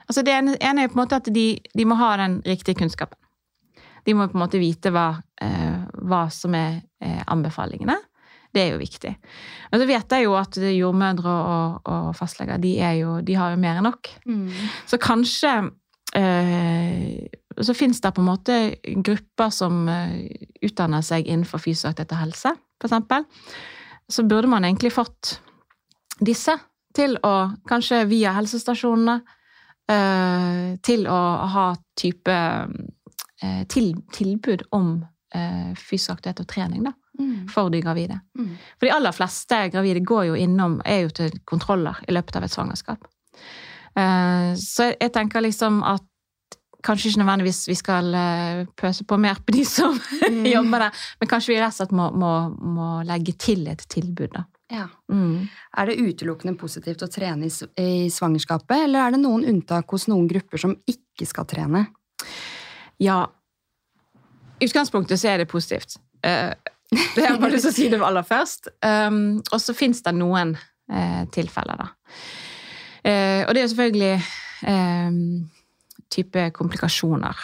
Altså det ene, er jo på en måte at de, de, må ha den riktige kunnskapen. De må på en måte vite hva, eh, hva som er eh, anbefalingene. Det er jo viktig. Men så vet jeg jo at jordmødre og, og fastleger de, jo, de, har jo mer enn nok. Mm. Så kanskje eh, Så fins det på en måte grupper som eh, utdanner seg innenfor fysioaktivitet og helse, f.eks. Så burde man egentlig fått disse til å, kanskje via helsestasjonene, Eh, til å ha type eh, til, tilbud om eh, fysisk og trening da, mm. for de gravide. Mm. For de aller fleste gravide går jo innom, er jo til kontroller i løpet av et svangerskap. Så jeg tenker liksom at kanskje ikke nødvendigvis vi skal pøse på mer på de som mm. jobber der, men kanskje vi rett og slett må, må, må legge til et tilbud, da. Ja. Mm. Er det utelukkende positivt å trene i, i, svangerskapet, eller er det noen unntak hos noen grupper som ikke skal trene? Ja, i utgangspunktet så er det positivt. Uh, det har jeg bare lyst til å si det aller først. Um, og så fins det noen uh, tilfeller, da. Uh, og det er selvfølgelig um, type komplikasjoner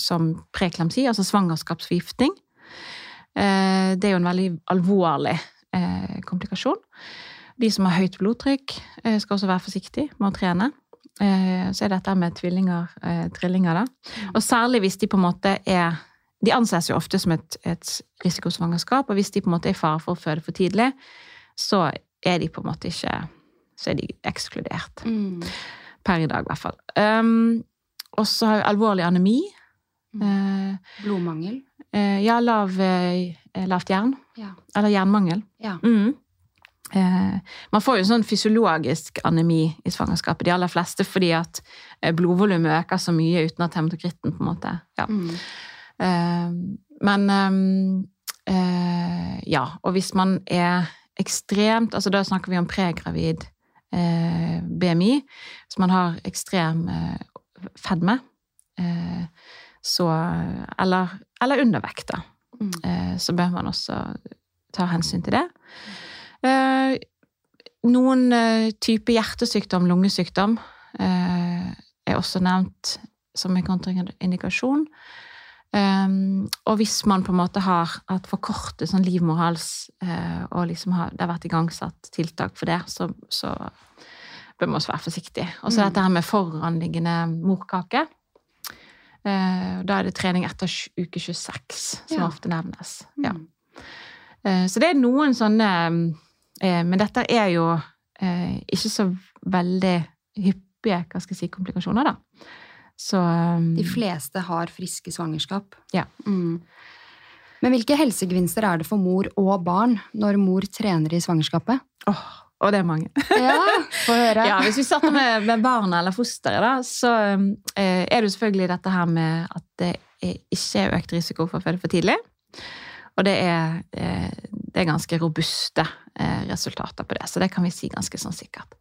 som preklamsi, altså svangerskapsforgiftning. Det er jo en veldig alvorlig eh, komplikasjon. De som har høyt blodtrykk, eh, skal også være forsiktige med å trene. Eh, så er dette med tvillinger, eh, trillinger, da. Og særlig hvis de på en måte er De anses jo ofte som et, et risikosvangerskap, og hvis de på en måte er i fare for å føde for tidlig, så er de på en måte ikke Så er de ekskludert. Mm. Per i dag, i hvert fall. Um, og så har vi alvorlig anemi. Mm. Eh, Blodmangel? Uh, ja, lav, uh, lavt jern. Ja. Eller jernmangel. Ja. Mm. Uh, man får jo sånn fysiologisk anemi i svangerskapet, de aller fleste, fordi at blodvolumet øker så mye uten at hematokritten på en måte Ja. Mm. men Ja, og hvis man er ekstremt altså Da snakker vi om pregravid BMI. Hvis man har ekstrem fedme, så Eller eller undervekt, da. Mm. Eh, så bør man også ta hensyn til det. Eh, noen type hjertesykdom, lungesykdom, er også nevnt som en kontraindikasjon. Um, og hvis man på en måte har hatt forkortet sånn livmorhals, uh, og liksom har, det har vært igangsatt tiltak for det, så, så bør man også være forsiktig. Og så mm. dette her med foranliggende morkake. Uh, da er det trening etter uke 26 som ja. ofte nevnes. Ja. Mm. Eh, så det er noen sånne Men dette er jo ikke så veldig hyppige hva skal jeg si, komplikasjoner, da. Så De fleste har friske svangerskap. Ja. Mm. Men hvilke helsegevinster er det for mor og barn når mor trener i svangerskapet? Oh, og det er mange. Ja, få høre. ja, hvis vi starter med, med barna eller fosteret, da, så eh, er det jo selvfølgelig dette her med at det er ikke er økt risiko for å føde for tidlig. Og det er, eh, det er ganske robuste eh, resultater på det, så det kan vi si ganske sånn sikkert.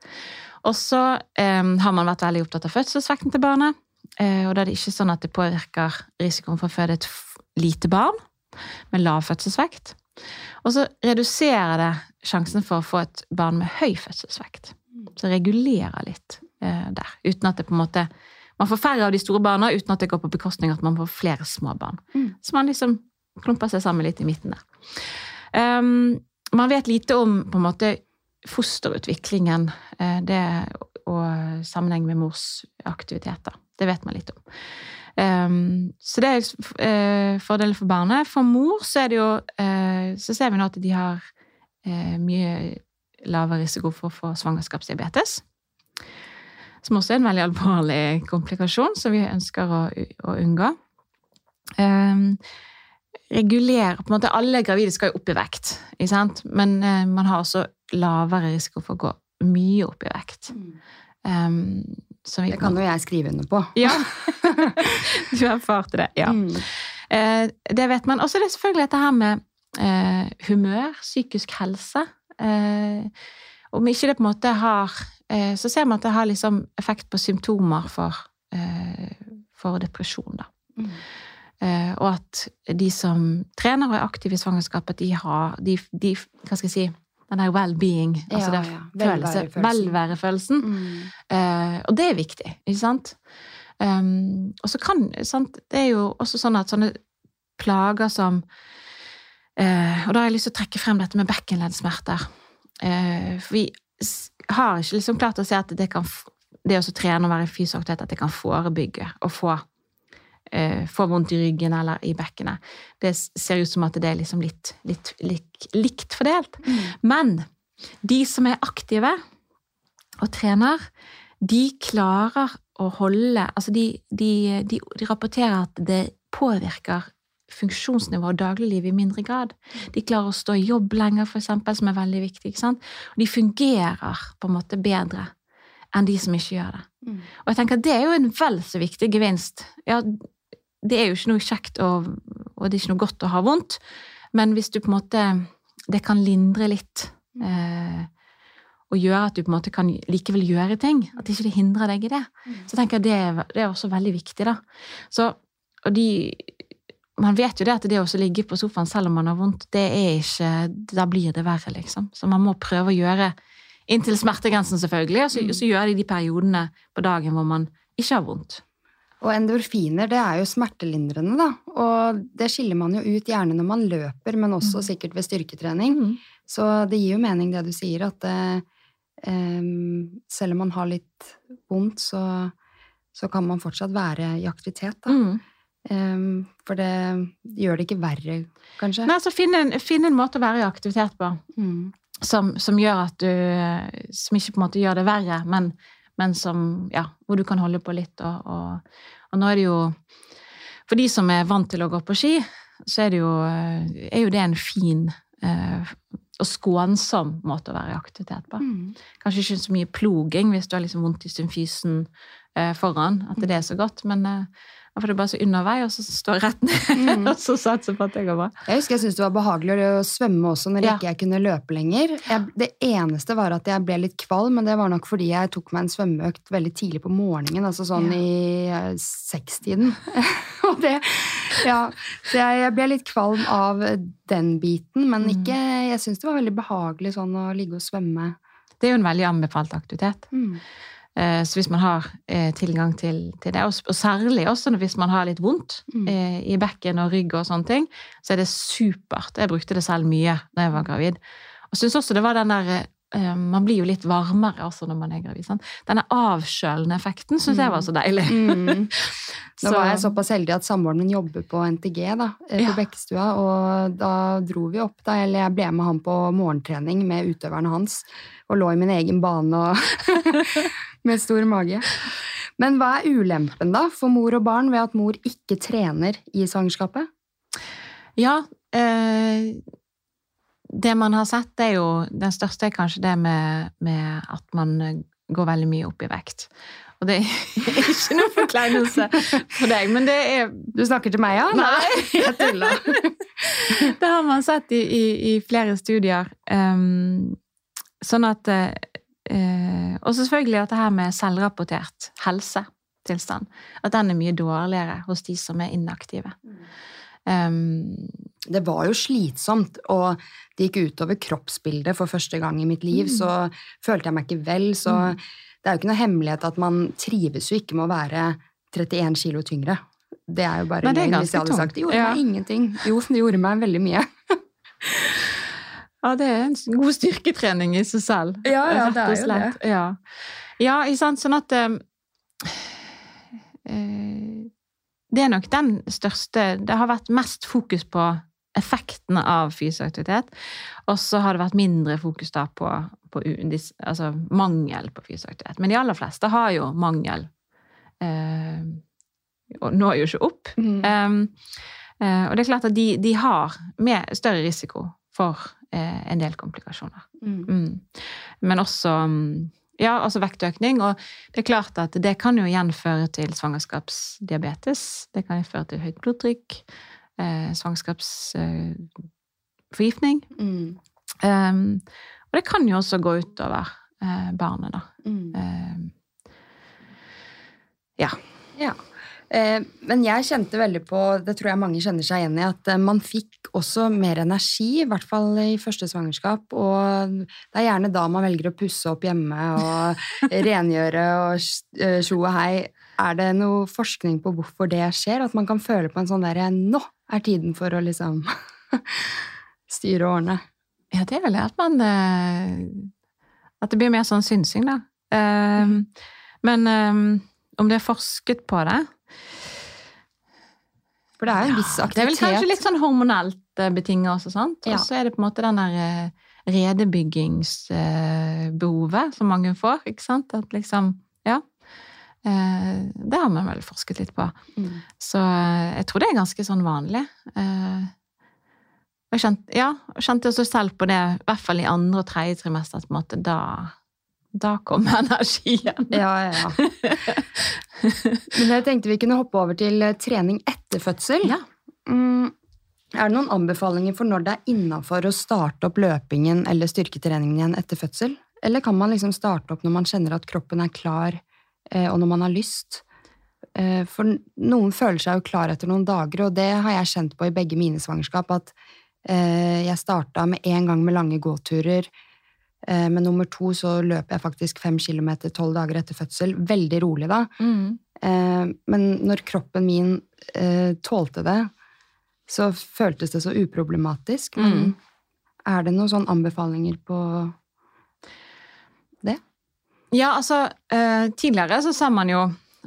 Og så eh, har man vært veldig opptatt av fødselsvekten til barnet. Eh, og da er det ikke sånn at det påvirker risikoen for å føde et lite barn med lav fødselsvekt. Og så reduserer det sjansen for å få et barn med høy fødselsvekt. Så regulerer litt eh, der. Uten at det på en måte Man får færre av de store barna uten at det går på bekostning at man får flere små barn. Mm. Så man liksom klumper seg sammen litt i midten der. Um, man vet lite om på en måte fosterutviklingen. Eh, det og sammenheng med mors aktiviteter. Det vet man litt om. Um, så det er uh, fordeler for barnet. For mor så er det jo uh, Så ser vi nå at de har uh, mye lavere risiko for å få svangerskapsdiabetes. Som også er en veldig alvorlig komplikasjon, som vi ønsker å, å unngå. Um, regulere på en måte, Alle gravide skal jo opp i vekt, men man har også lavere risiko for å gå mye opp i vekt. Um, det kan jo jeg skrive under på. Ja. du erfarte det, ja. Mm. Eh, det vet man. Og så er det selvfølgelig dette her med eh, humør, psykisk helse. Eh, om ikke det på en måte har eh, Så ser man at det har liksom effekt på symptomer for, eh, for depresjon, da. Mm. Eh, og at de som trener og er aktive i svangerskapet, de har de, de Hva skal jeg si den der well-being, altså ja, ja. Velværefølelsen. velværefølelsen. Mm. Uh, og det er viktig, ikke sant? Um, og så kan sant, Det er jo også sånn at sånne plager som uh, Og da har jeg lyst til å trekke frem dette med bekkenleddsmerter. Uh, for vi har ikke liksom klart å se at det, kan, det å trene og være i fysisk aktivitet, at det kan forebygge og få eh, får vondt i ryggen eller i bekkenet. Det ser ut som at det er liksom litt, litt, litt likt fordelt. Mm. Men de som er aktive og trener, de klarer å holde Altså, de, de, de, de rapporterer at det påvirker funksjonsnivå og dagligliv i mindre grad. De klarer å stå i jobb lenger, for eksempel, som er veldig viktig. de fungerer på en måte bedre enn de som ikke gjør det. Mm. Og jeg tenker at det er jo en vel så viktig gevinst. Ja, det er jo ikke noe kjekt og, og, det er ikke noe godt å ha vondt, men hvis du på en måte Det kan lindre litt. Eh, og gjøre at du på en måte kan likevel gjøre ting. At ikke det hindrer deg i det. Så tenker jeg det, det er også veldig viktig, da. Så, og de man vet jo det at det å ligge på sofaen selv om man har vondt, det er ikke Da blir det verre, liksom. Så man må prøve å gjøre inntil smertegrensen, selvfølgelig, og så, mm. så gjør de de periodene på dagen hvor man ikke har vondt. Og endorfiner det er jo smertelindrende, da. Og det skiller man jo ut gjerne når man løper, men også mm. sikkert ved styrketrening. Mm. Så det gir jo mening det du sier, at um, selv om man har litt vondt, så, så, kan man fortsatt være i aktivitet, da. Mm. Um, for det gjør det ikke verre, kanskje. Nei, så finn en, finn en måte å være i aktivitet på. Mm. Som, som, gjør at du Som ikke på en måte gjør det verre, men men som, ja, hvor du kan holde på litt. Og, og, og, nå er det jo For de som er vant til å gå på ski, så er, det jo, er jo det en fin eh, og skånsom måte å være i aktivitet på. Mm. Kanskje ikke så mye ploging hvis du har liksom vondt i symfysen eh, foran, at det er så godt, men eh, da det er bare så under vei, og så står jeg rett ned mm. og så satser på at det går bra. Jeg husker jeg syntes det var behagelig å svømme også når ja. ikke jeg kunne løpe lenger. Jeg, det eneste var at jeg ble litt kvalm, men det var nok fordi jeg tok meg en svømmeøkt veldig tidlig på morgenen, altså sånn ja. i uh, sekstiden. og det Ja. Så jeg, jeg, ble litt kvalm av den biten, men mm. ikke Jeg syns det var veldig behagelig sånn å ligge og svømme. Det er jo en veldig anbefalt aktivitet. Mm. Eh, så hvis man har eh, tilgang til, til det, og særlig også hvis man har litt vondt mm. Eh, i bekken og rygg og sånne ting, så er det supert. Jeg brukte det selv mye da jeg var gravid. Og syns også det var den der man blir jo litt varmere også når man er gravid. Sant? Denne avkjølende effekten syns jeg var så deilig. Mm. Nå så. var jeg såpass heldig at samboeren min jobber på NTG da, på ja. Bekkestua, og da dro vi opp, da, eller jeg ble med han på morgentrening med utøverne hans, og lå i min egen bane og med stor mage. Men hva er ulempen da for mor og barn ved at mor ikke trener i svangerskapet? Ja, eh, det man har sett, er jo Den største er kanskje det med, med at man går veldig mye opp i vekt. Og det er ikke noe forkleinelse for deg, men det er Du snakker til meg, ja? Nei, jeg tuller. det har man sett i, i, i flere studier. Um, sånn at uh, Og selvfølgelig at det her med selvrapportert helsetilstand, at den er mye dårligere hos de som er inaktive. Um, det var jo slitsomt, og det gikk utover kroppsbildet for første gang i mitt liv. Mm. Så følte jeg meg ikke vel. Så mm. det er jo ikke noe hemmelighet at man trives jo ikke med å være 31 kilo tyngre. Det er jo bare løgn hvis jeg hadde sagt det gjorde ja. meg ingenting. Jo, det gjorde meg veldig mye. ja, det er en god styrketrening i seg selv. Ja, ja det er jo det. Ja. Ja. Sånn at eh, eh, Det er nok den største Det har vært mest fokus på effektene av fysisk aktivitet, og så har det vært mindre fokus da på, på altså mangel på fysisk aktivitet. Men de aller fleste har jo mangel. Eh, og når jo ikke opp. Mm. Um, og det er klart at de, de har med større risiko for uh, en del komplikasjoner. Mm. Mm. Men også ja, altså vektøkning. Og det er klart at det kan jo igjen føre til svangerskapsdiabetes. Det kan føre til høyt blodtrykk, eh, svangerskapsforgiftning. Um, og det kan jo også gå utover barnet, da. Um, ja. ja. Eh, men jeg kjente veldig på, det tror jeg mange kjenner seg igjen i, at eh, man fikk også mer energi, i hvert fall i første svangerskap. Og det er gjerne da man velger å pusse opp hjemme og rengjøre og eh, tjo og hei. Er det noe forskning på hvorfor det skjer? At man kan føle på en sånn derre Nå er tiden for å liksom styre og ordne. Ja, det er vel at man At det blir mer sånn synsing, da. Mm. Men om det er forsket på det for det er en viss aktivitet. Det er vel kanskje litt sånn hormonelt betinga betinget også, sant? Og så er det på en måte den der eh, redebyggingsbehovet som mange får, ikke sant? At liksom Ja. Eh, det har man vel forsket litt på. Mm. Så jeg tror det er ganske sånn vanlig. Jeg kjente, ja, kjente også selv på det, i hvert fall i andre og tredje trimester, at på en måte da da kom energien. Ja, ja, ja. Men jeg tenkte vi kunne hoppe over til eh, trening etter fødsel. Ja. Mm, er det noen anbefalinger for når det er innafor å starte opp løpingen eller styrketreningen igjen etter fødsel? Eller kan man liksom starte opp når man kjenner at kroppen er klar, eh, og når man har lyst? Eh, for noen føler seg jo klar etter noen dager, og det har jeg kjent på i begge mine svangerskap, at jeg starta med en gang med lange gåturer Eh, men nummer to så løper jeg faktisk fem kilometer tolv dager etter fødsel. Veldig rolig da. Mm. Eh, men når kroppen min eh, tålte det, så føltes det så uproblematisk. Men mm. er det noen sånne anbefalinger på det? Ja, altså Tidligere så sa man jo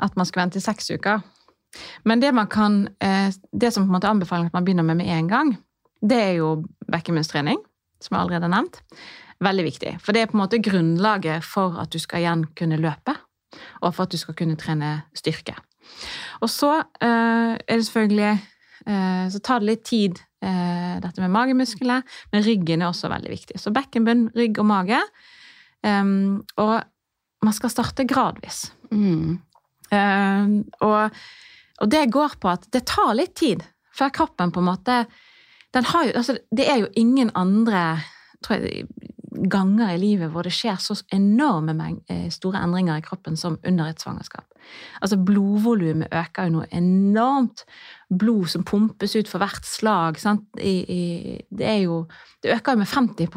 at man skulle vente i seks uker. Men det man kan Det som på en måte anbefaler at man begynner med med en gang, det er jo bekkenbunnstrening, som jeg allerede har nevnt. Veldig viktig. For det er på en måte grunnlaget for at du skal igjen kunne løpe, og for at du skal kunne trene styrke. Og så uh, er det selvfølgelig uh, Så tar det litt tid, uh, dette med magemusklene, men ryggen er også veldig viktig. Så bekkenbunn, rygg og mage. Og man skal starte gradvis. Mm. Og, og, det går på at det tar litt tid før kroppen på en måte den har jo, altså, Det er jo ingen andre tror jeg, ganger i livet hvor det skjer så enorme eh, store endringer i kroppen som under et svangerskap. Altså Blodvolumet øker jo noe enormt. Blod som pumpes ut for hvert slag. I, i, det, er jo, det øker jo med 50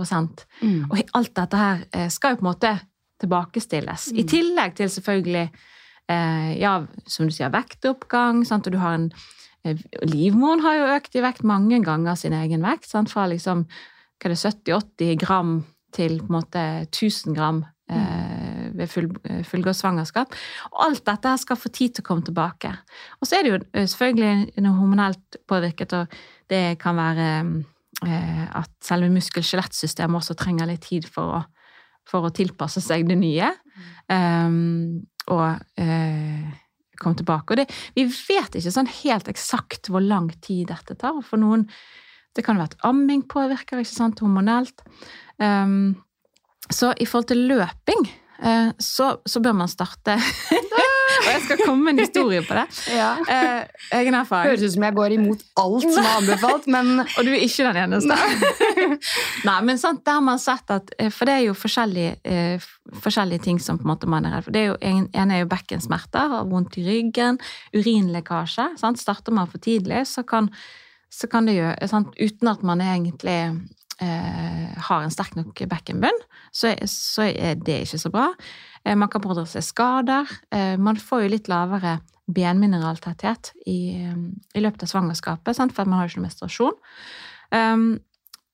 mm. Og alt dette her eh, skal jo på en måte tilbakestilles. Mm. I tillegg til selvfølgelig eh, ja, som du sier, vektoppgang. Sant? og du har en eh, Livmoren har jo økt i vekt mange ganger sin egen vekt. Sant? Fra liksom hva er det, 70-80 gram til på en måte 1000 gram eh, ved full, eh, fullgått svangerskap. Og alt dette skal få tid til å komme tilbake. Og så er det jo eh, selvfølgelig noe hormonelt påvirket, og det kan være eh, at selve muskel-skjelettsystemet også trenger litt tid for å, for å tilpasse seg det nye. Um, og eh, komme tilbake. Og det, vi vet ikke sånn helt eksakt hvor lang tid dette tar. For noen det kan være at amming påvirker ikke sant, hormonelt. Um, så i forhold til løping uh, så, så, bør man starte Og jeg skal komme med en historie på det. Ja. Uh, egen erfaring. Høres ut som jeg går imot alt som er anbefalt, men Og du er ikke den eneste. Nei, men sant, det har man sett at eh, For det er jo forskjellige, uh, forskjellige ting som på en måte man er redd for. Det er jo, en, en er jo bekkensmerter, vondt i ryggen, urinlekkasje. Sant? Starter man for tidlig, så kan så kan det gjøre sant? Uten at man egentlig har en sterk nok bekkenbunn, så, så, er det ikke så bra. Eh, man kan pådra seg skader. Eh, man får jo litt lavere benmineraltetthet i, i løpet av svangerskapet, sant? for man har jo ikke noe menstruasjon. Um,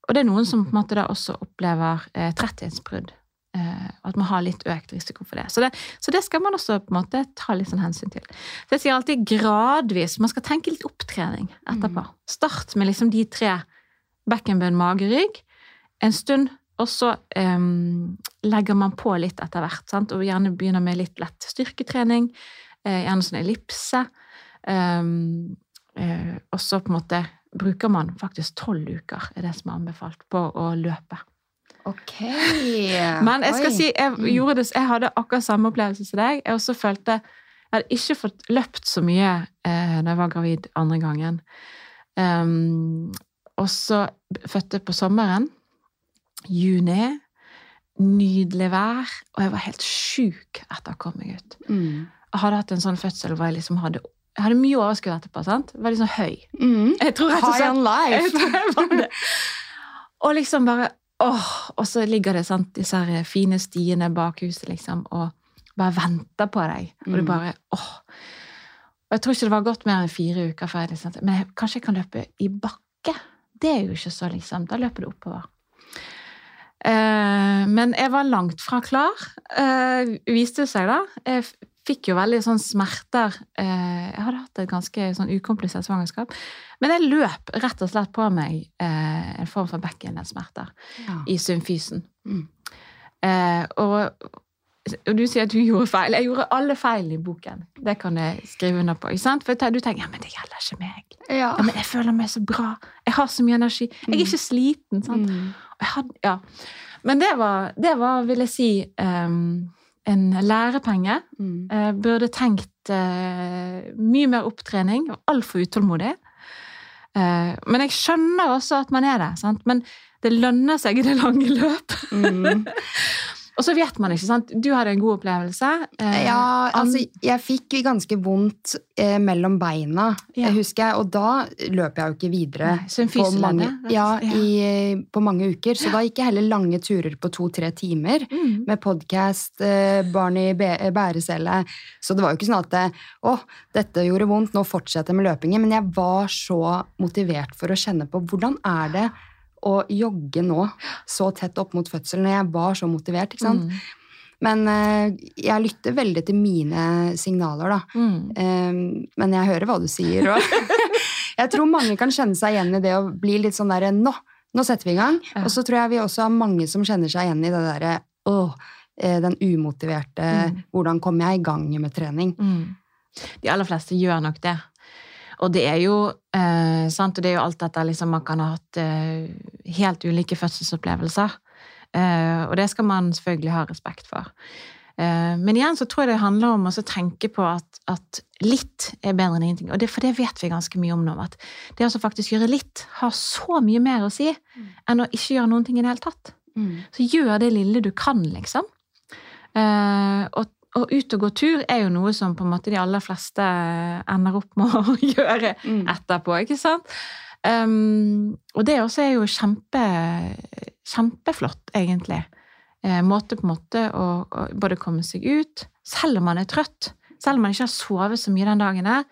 og det er noen som på en måte da også opplever eh, tretthetsbrudd Eh, at man har litt økt risiko for det. Så, det. så, det. skal man også på en måte ta litt sånn hensyn til. Så jeg sier alltid gradvis. Man skal tenke litt opptrening etterpå. Mm. Start med liksom de tre bekkenbønn, magerygg. En stund, og så um, legger man på litt etter hvert. Sant? Og gjerne begynner med litt lett styrketrening. Uh, gjerne sånn ellipse. Um, uh, og så på en måte bruker man faktisk tolv uker, er det som er anbefalt, på å løpe. Ok. Men jeg skal Oi. si, jeg, mm. gjorde det, jeg hadde akkurat samme opplevelse som deg. Jeg også følte Jeg hadde ikke fått løpt så mye eh, da jeg var gravid andre gangen. Um, og så fødte jeg på sommeren. Juni. Nydelig vær. Og jeg var helt sjuk etter å komme meg ut. Mm. Jeg hadde hatt en sånn fødsel hvor jeg liksom hadde jeg hadde mye overskudd etterpå. sant? Var liksom høy. Mm. Jeg tror rett og slett, High on life! Jeg jeg. Og liksom bare åh, Og så ligger det sant, disse her fine stiene bak huset, liksom, og bare venter på deg. Og du mm. bare åh. Og jeg tror ikke det var gått mer enn fire uker før jeg liksom Men jeg, kanskje jeg kan løpe i bakke? Det er jo ikke så, liksom. Da løper du oppover. Eh, men jeg var langt fra klar, eh, viste det seg da. Jeg fikk jo veldig sånn smerter. Eh, jeg hadde hatt et ganske sånn ukomplisert svangerskap. Men jeg løp rett og slett på meg eh, en form for bekkenleddsmerter ja. i symfysen. Mm. Og, og, du sier at du gjorde feil. Jeg gjorde alle feil i boken. Det kan jeg skrive under på. For du tenker ja, men det gjelder ikke meg. Ja. ja. men jeg føler meg så bra. Jeg har så mye energi. Jeg er mm. ikke sliten. sant? Mm. Hadde, ja. Men det var, det var, vil jeg si um, en lærepenge. Mm. Eh, burde tenkt uh, mye mer opptrening. Altfor utålmodig. Uh, men jeg skjønner også at man er det. Sant? Men det lønner seg i det lange løp. Mm. Og så vet man ikke, sant. Du hadde en god opplevelse. Eh, ja, altså jeg fikk ganske vondt eh, mellom beina, ja. jeg husker Og da løp jeg jo ikke videre Nei, på, mange, ja, i, på mange uker. Så da gikk jeg heller lange turer på to-tre timer mm. med podkast, eh, barn i bærecelle. Så det var jo ikke sånn at det, å, dette gjorde vondt, nå fortsetter jeg med løpingen. Men jeg var så motivert for å kjenne på hvordan er det å jogge nå, så tett opp mot fødselen, når jeg var så motivert. ikke sant? Mm. Men uh, jeg lytter veldig til mine signaler, da. Mm. Um, men jeg hører hva du sier. Og jeg tror mange kan kjenne seg igjen i det å bli litt sånn derre Nå! Nå setter vi i gang. Ja. Og så tror jeg vi også har mange som kjenner seg igjen i det derre Åh, eh, den umotiverte mm. Hvordan kommer jeg i gang med trening? Mm. De aller fleste gjør nok det. Og det er jo eh, sant, og det er jo alt dette liksom, Man kan ha hatt eh, helt ulike fødselsopplevelser. Eh, og det skal man selvfølgelig ha respekt for. Eh, men igjen så tror jeg det handler om å tenke på at, at, litt er bedre enn ingenting. Og det, for det vet vi ganske mye om nå. At det å faktisk gjøre litt har så mye mer å si mm. enn å ikke gjøre noen ting i det hele tatt. Mm. Så gjør det lille du kan, liksom. Uh, og å ut og gå tur er jo noe som på en måte de aller fleste ender opp med å gjøre mm. etterpå, ikke sant? Um, og det også er jo kjempe, kjempeflott, egentlig. Eh, måte på måte å, å, både komme seg ut, selv om man er trøtt, selv om man ikke har sovet så mye den dagen der.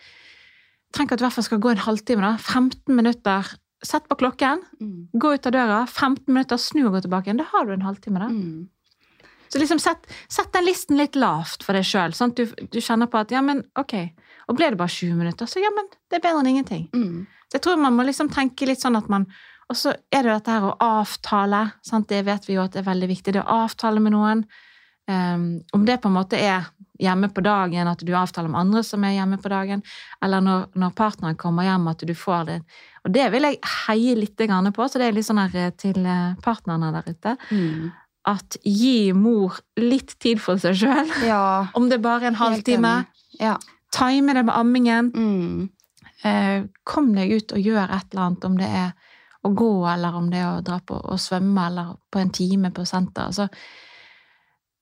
Trenger at du i hvert fall skal gå en halvtime, da. 15 minutter. Sett på klokken, mm. gå ut av døra, 15 minutter, snu og gå tilbake igjen. Da har du en halvtime, da. Mm. Så liksom sett, sett, den listen litt lavt for deg sjøl, sånn du, du, kjenner på at ja, men ok, og ble det bare 20 minutter, så ja, men det er bedre enn ingenting. Mm. Så jeg tror man må liksom tenke litt sånn at man Og så er det dette her å avtale, sant? det vet vi jo at det er veldig viktig, det å avtale med noen. Um, om det på en måte er hjemme på dagen, at du avtaler med andre som er hjemme på dagen, eller når, når partneren kommer hjem, at du får det. Og det vil jeg heie litt på, så det er litt sånn her til eh, partnerne der ute. Mm at gi mor litt tid for seg sjøl. Ja, om det er bare en halvtime. Ja. Time det med ammingen. Mm. Eh, kom deg ut og gjør et eller annet, om det er å gå, eller om det er å dra på og svømme, eller på en time på senter. Altså,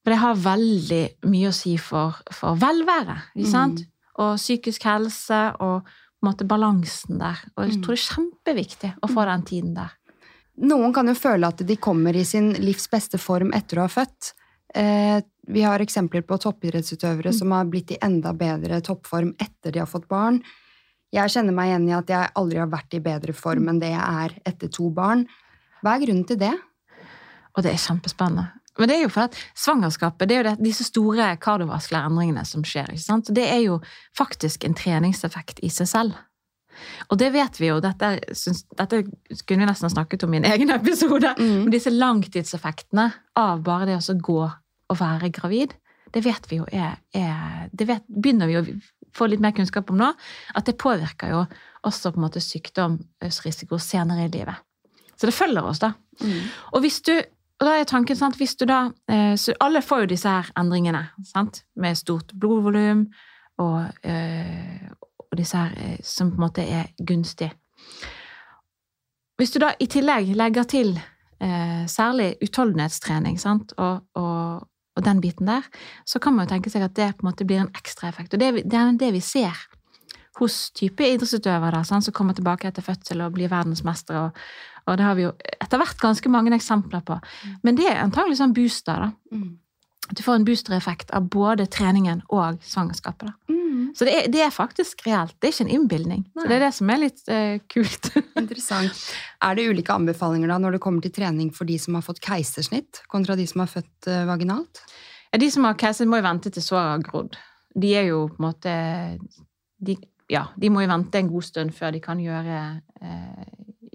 for det har veldig mye å si for, for velvære? Mm. Og psykisk helse og måte balansen der. Og jeg mm. tror det er kjempeviktig å få den tiden der. Noen kan jo føle at de kommer i sin livs beste form etter å ha født. Eh, vi har eksempler på toppidrettsutøvere mm. som har blitt i enda bedre toppform etter de har fått barn. Jeg kjenner meg igjen i at jeg aldri har vært i bedre form enn det jeg er etter to barn. Hva er grunnen til det? Og det er kjempespennende. Men det er jo for at svangerskapet det er jo det, disse store kardiovaskulære endringene som skjer. ikke sant? Det er jo faktisk en treningseffekt i seg selv. Og det vet vi jo. Dette, synes, dette kunne vi nesten ha snakket om i en egen episode. Mm. Men disse langtidseffektene av bare det å gå og være gravid, det vet vi jo er, er Det vet, begynner vi å få litt mer kunnskap om nå. At det påvirker jo også på en måte sykdomsrisiko senere i livet. Så det følger oss, da. Mm. Og hvis du og da er tanken sant, hvis du da, eh, så Alle får jo disse her endringene sant, med stort blodvolum og, eh, og disse her eh, som på en måte er gunstige. Hvis du da i tillegg legger til eh, særlig utholdenhetstrening sant, og, og, og den biten der, så kan man jo tenke seg at det på en måte blir en ekstra effekt. Og det, det er det vi ser hos type idrettsutøvere som kommer tilbake etter fødsel og blir verdensmestere. Og, og det har vi jo etter hvert ganske mange eksempler på. Men det er antagelig sånn booster. da. Mm. Du får en boostereffekt av både treningen og svangerskapet. Mm. Så det er, det er faktisk reelt. Det er ikke en innbilning. Så det er det som er litt eh, kult. Interessant. Er det ulike anbefalinger da når det kommer til trening for de som har fått keisersnitt, kontra de som har født eh, vaginalt? Ja, De som har keiser, må jo vente til såret har grodd. De er jo på en måte de, Ja, de må jo vente en god stund før de kan gjøre, eh,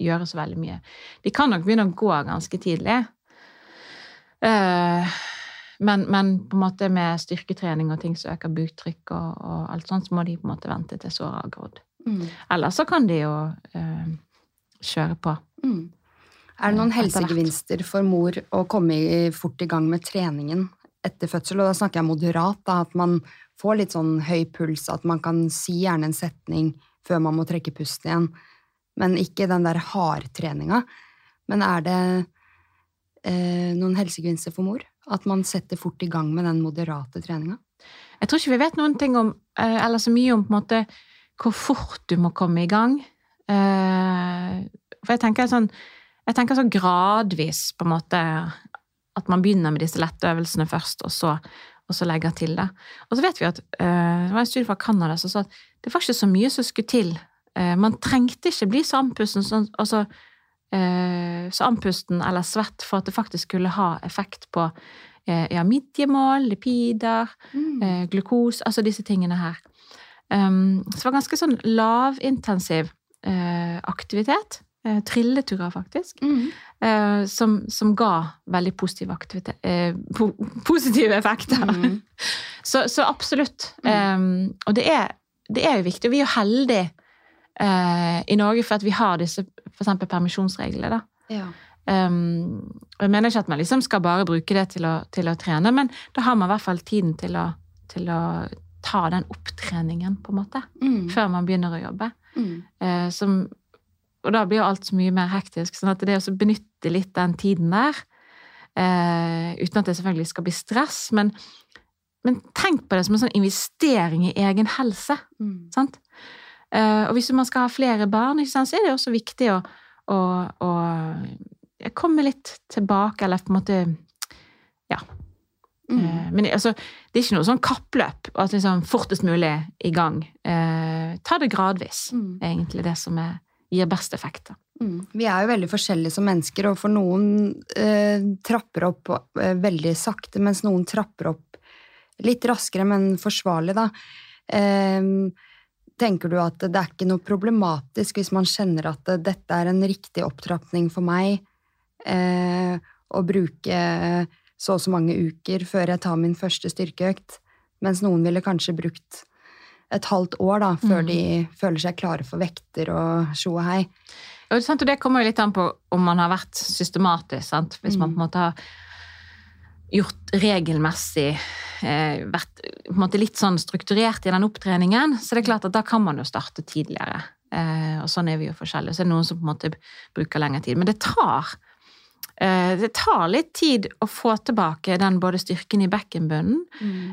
gjøre så veldig mye. De kan nok begynne å gå ganske tidlig. Eh, men, men på en måte med styrketrening og ting som øker buktrykk og, og alt sånt, så må de på en måte vente til såret har grodd. Mm. Eller så kan de jo eh, kjøre på. Mm. Er det noen helsegevinster for mor å komme i, fort i gang med treningen etter fødsel? Og da snakker jeg moderat, da, at man får litt sånn høy puls, at man kan si gjerne en setning før man må trekke pusten igjen, men ikke den der hardtreninga. Men er det eh, noen helsegevinster for mor? At man setter fort i gang med den moderate treninga? Jeg tror ikke vi vet noen ting om, eh, eller så mye om på en måte hvor fort du må komme i gang. Eh, For jeg tenker sånn, jeg tenker sånn gradvis på en måte at man begynner med disse lette øvelsene først, og så, og så legger til det. Og så vet vi at eh, det var en studie fra Canada som sa at det var ikke så mye som skulle til. Man trengte ikke bli så andpusten, sånn, altså, så andpusten eller svett for at det faktisk skulle ha effekt på eh, ja, midjemål, lipider, mm. glukos, altså disse tingene her. Um, så det var ganske sånn lavintensiv uh, aktivitet. Uh, trilleturer, faktisk. Mm. Uh, som, som ga veldig positive, eh, po positive effekter. Mm. Så, så absolutt. Um, og det er, det er jo viktig. Og vi er jo heldige eh, i Norge for at vi har disse eksempel permisjonsreglene. Ja. Um, og jeg mener ikke at man liksom skal bare bruke det til å, til å trene, men da har man i hvert fall tiden til å, til å ta den opptreningen, på en måte, Mm. før man begynner å jobbe. Mm. Eh, som, og da blir jo alt så mye mer hektisk, sånn at det å benytte litt den tiden der, eh, uten at det selvfølgelig skal bli stress, men, men tenk på det som en sånn investering i egen helse. Mm. Sant? Eh, og hvis man skal ha flere barn, så er det også viktig å, å, å komme litt tilbake, eller på en måte Ja. Mm. Eh, men altså, det er ikke noe sånn kappløp, at liksom fortest mulig i gang. Eh, ta det gradvis, Mm. er egentlig det som er, gir best effekt. Mm. Vi er jo veldig forskjellige som mennesker, og for noen eh, trapper opp eh, veldig sakte, mens noen trapper opp litt raskere, men forsvarlig, da. Eh, tenker du at det er ikke noe problematisk hvis man kjenner at dette er en riktig opptrapping for meg, eh, å bruke så og så mange uker før jeg tar min første styrkeøkt, mens noen ville kanskje brukt et halvt år da, før Mm. de føler seg klare for vekter og tjo og hei. Og det kommer jo litt an på om man har vært systematisk. Sant? Hvis man Mm. på en måte har gjort regelmessig Vært på en måte litt sånn strukturert i den opptreningen, så det er klart at da kan man jo starte tidligere. Eh, og sånn er vi jo forskjellige. Så er det noen som på en måte bruker lengre tid. Men det tar eh, det tar litt tid å få tilbake den både styrken i bekkenbunnen,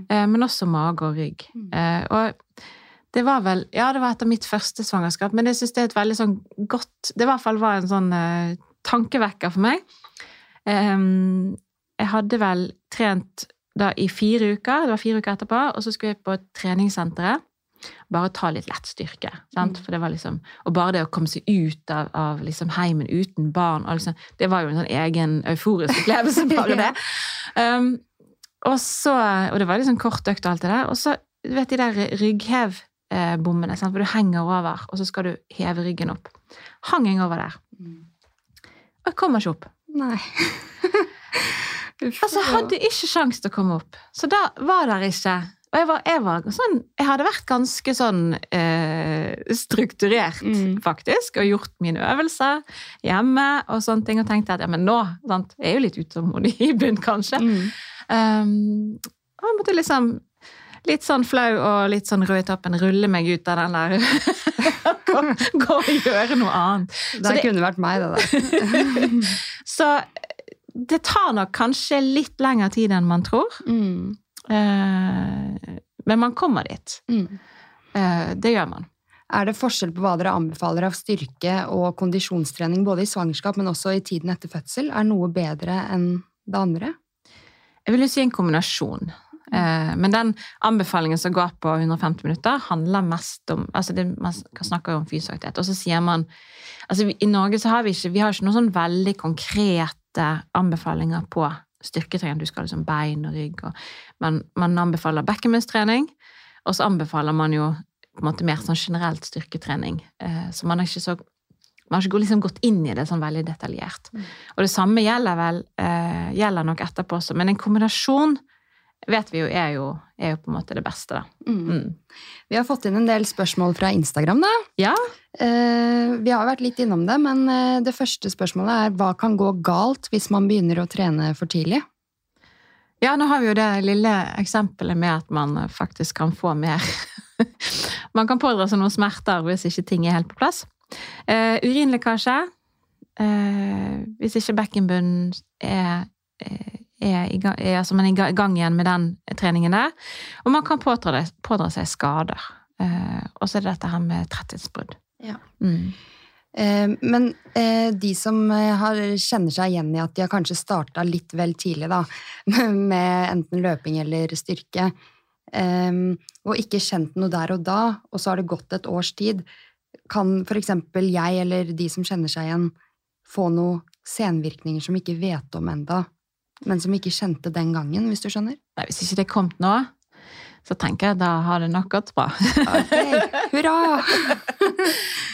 eh, men også mage og rygg. Mm. Eh, og det var vel Ja, det var etter mitt første svangerskap, men jeg syns det er et veldig sånn godt Det i hvert fall var en sånn eh, tankevekker for meg. Em, jeg hadde vel trent da i fire uker, det var fire uker etterpå, og så skulle jeg på treningssenteret. bare ta litt lett styrke. Sant? For det var liksom, og bare det å komme seg ut av, av liksom heimen uten barn, liksom, det var jo en sånn egen euforisk opplevelse, bare det. Um, og, så, og det var liksom kort økt og alt det der. Og så, du vet de der rygghevbommene, sant? hvor du henger over, og så skal du heve ryggen opp. Hang jeg over der. Og jeg kommer ikke opp. Nei. Altså, hadde ikke sjans til å komme opp. Så da var der ikke Og jeg, var, jeg, var sånn, jeg hadde vært ganske sånn eh, strukturert, Mm. faktisk, og gjort mine øvelser hjemme og sånne ting, og tenkte at ja, men nå sant, Jeg er jo litt utålmodig i bunn, kanskje. Mm. Um, og jeg måtte liksom Litt sånn flau og litt sånn rød i toppen, rulle meg ut av den der gå, gå og gjøre noe annet. Det, det- kunne vært meg, det der. Så det tar nok kanskje litt lengre tid enn man tror. Mm. Eh, men man kommer dit. Mm. Eh, det gjør man. Er det forskjell på hva dere anbefaler av styrke og kondisjonstrening både i svangerskap, men også i tiden etter fødsel? Er noe bedre enn det andre? Jeg vil jo si en kombinasjon. Eh, men den anbefalingen som går på 150 minutter, handler mest om altså det, Man snakker jo om fysisk aktivitet, og så sier man altså I Norge så har vi ikke, vi har ikke noe sånn veldig konkrete anbefalinger på styrketrening. Du skal ha liksom bein og rygg. Og, men man anbefaler bekkenbunnstrening, og så anbefaler man jo på en måte mer sånn generelt styrketrening. Eh, så man har ikke så man har ikke liksom gått inn i det sånn veldig detaljert. Mm. Og det samme gjelder vel eh, gjelder nok etterpå også, men en kombinasjon vet vi jo er jo, er jo på en måte det beste, da. Mm. Mm. Vi har fått inn en del spørsmål fra Instagram, da. Ja. Eh, vi har vært litt innom det, men eh, det første spørsmålet er hva kan gå galt hvis man begynner å trene for tidlig? ja, nå har vi jo det lille eksempelet med at man faktisk kan få mer Man kan pådra seg noen smerter hvis ikke ting er helt på plass. Eh, urinlekkasje. Eh, hvis ikke bekkenbunnen er, eh, er, i gang, er altså man er i gang igjen med den treningen der. Og man kan pådra, pådra seg skader. Eh, og så er det dette her med tretthetsbrudd. Ja. Mm. Eh, men eh, de som eh, har, kjenner seg igjen i at de har kanskje starta litt vel tidlig, da, med enten løping eller styrke, og ikke kjent noe der og da, og så har det gått et års tid, kan eksempel jeg eller de som kjenner seg igjen, få noen senvirkninger som vi ikke vet om enda, men som vi ikke kjente den gangen, hvis du skjønner? Nei, hvis ikke det er kommet nå, så tenker jeg da har det nok gått bra. Ok, hurra!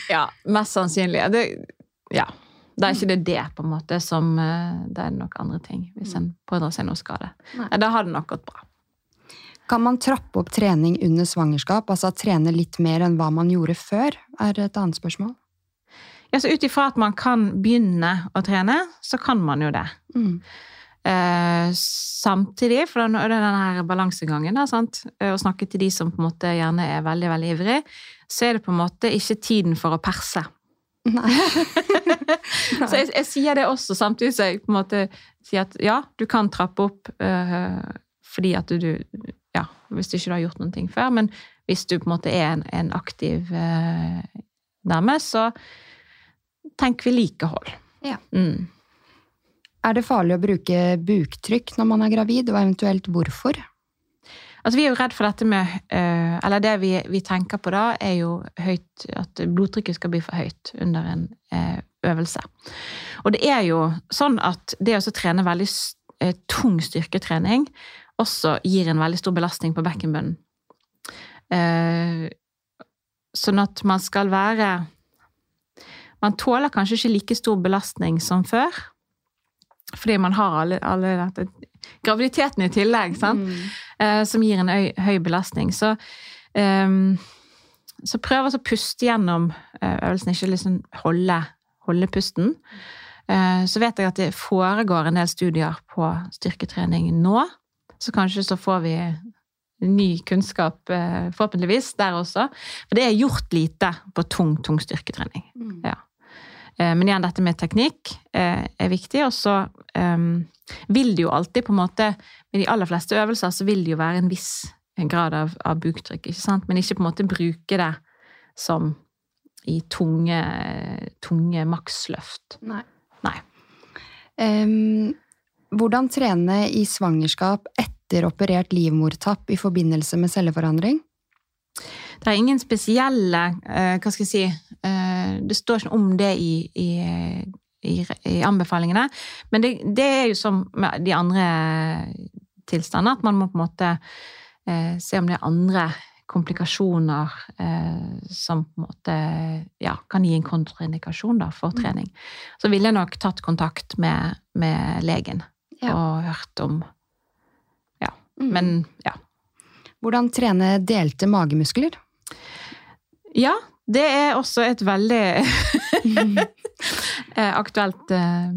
Ja, mest sannsynlig. Det, ja. Da er ikke det det, på en måte, som eh, Det er nok andre ting, hvis en pådrar seg noe skade. Nei, Da har det nok gått bra. Kan man trappe opp trening under svangerskap, altså trene litt mer enn hva man gjorde før, er et annet spørsmål. Ja, så Ut ifra at man kan begynne å trene, så kan man jo det. Mm. Eh, samtidig, for det er denne her balansegangen? Eh, å snakke til de som på en måte gjerne er veldig veldig ivrig, så er det på en måte ikke tiden for å perse. Nei. Så jeg, jeg sier det også, samtidig som jeg på en måte sier at ja, du kan trappe opp øh, fordi at du, du Ja, hvis du ikke har gjort noen ting før, men hvis du på en måte er en, en aktiv øh, dame, så tenk vedlikehold. Ja. Mm. Er det farlig å bruke buktrykk når man er gravid, og eventuelt hvorfor? Altså, vi er jo redd for dette med eh, Eller det vi, vi tenker på da, er jo høyt, at blodtrykket skal bli for høyt under en eh, øvelse. Og det er jo sånn at det å trene veldig eh, tung styrketrening også gir en veldig stor belastning på bekkenbunnen. Sånn at man skal være Man tåler kanskje ikke like stor belastning som før. Fordi man har alle, alle dette Graviditeten i tillegg, sant? Mm. eh, som gir en øy, høy belastning. Så, ehm, så prøv å puste gjennom eh, øvelsen, ikke liksom holde, holde pusten. Eh, så vet jeg at det foregår en del studier på styrketrening nå, så kanskje så får vi ny kunnskap, forhåpentligvis, der også. For det er gjort lite på tung, tung styrketrening. Mm. Ja. Eh, Men igjen, dette med teknikk eh, er viktig, og så vil det jo alltid på en måte Med de aller fleste øvelser så vil det jo være en viss grad av, av buktrykk, ikke sant? Men ikke på en måte bruke det som i tunge, tunge maksløft. Nei. Nei. Um, hvordan trene i svangerskap etter operert livmortapp i forbindelse med celleforandring? Det er ingen spesielle eh, Hva skal jeg si eh, Det står ikke om det i, i, i, i anbefalingene. Men det, det, er jo som med de andre tilstandene, at man må på en måte eh, se om det er andre komplikasjoner eh, som på en måte ja, kan gi en kontraindikasjon da, for mm. trening. Så ville jeg nok tatt kontakt med, med legen ja. og hørt om Ja. Mm. Men ja. Hvordan trene delte magemuskler? Ja, det er også et veldig eh, aktuelt eh,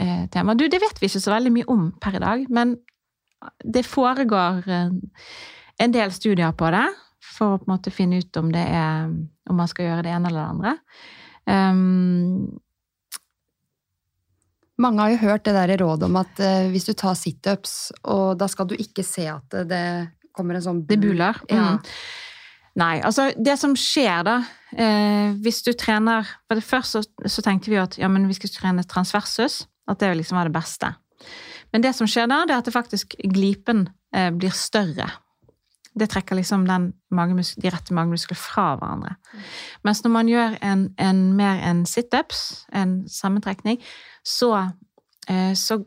eh, tema. Du, det vet vi ikke så veldig mye om per i dag, men det foregår en del studier på det for å på en måte finne ut om det er om man skal gjøre det ene eller det andre. Um, mange har jo hørt det der rådet om at uh, hvis du tar situps, og da skal du ikke se at det kommer en sånn Det buler. Ja. Mm. Nei, altså det som skjer da, eh, hvis du trener for det Først så, så, tenkte vi at ja, men vi skulle trene transversus, at det liksom var det beste. Men det som skjer da, det er at det faktisk glipen eh, blir større. Det trekker liksom de rette magemusklene fra hverandre. Mm. Mens når man gjør en, en mer en situps, en sammentrekning, så, eh, så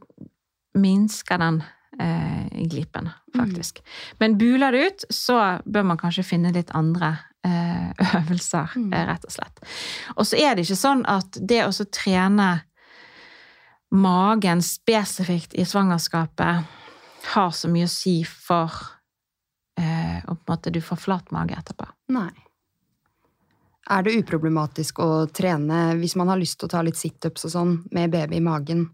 minsker den eh, glipen, mm. faktisk. Mm. Men buler det ut, så bør man kanskje finne litt andre eh, øvelser, mm. Eh, rett og slett. Og så er det ikke sånn at det å trene magen spesifikt i svangerskapet har så mye å si for eh, på en måte du får flat mage etterpå. Nei. Er det uproblematisk å trene hvis man har lyst til å ta litt situps og sånn med baby i magen?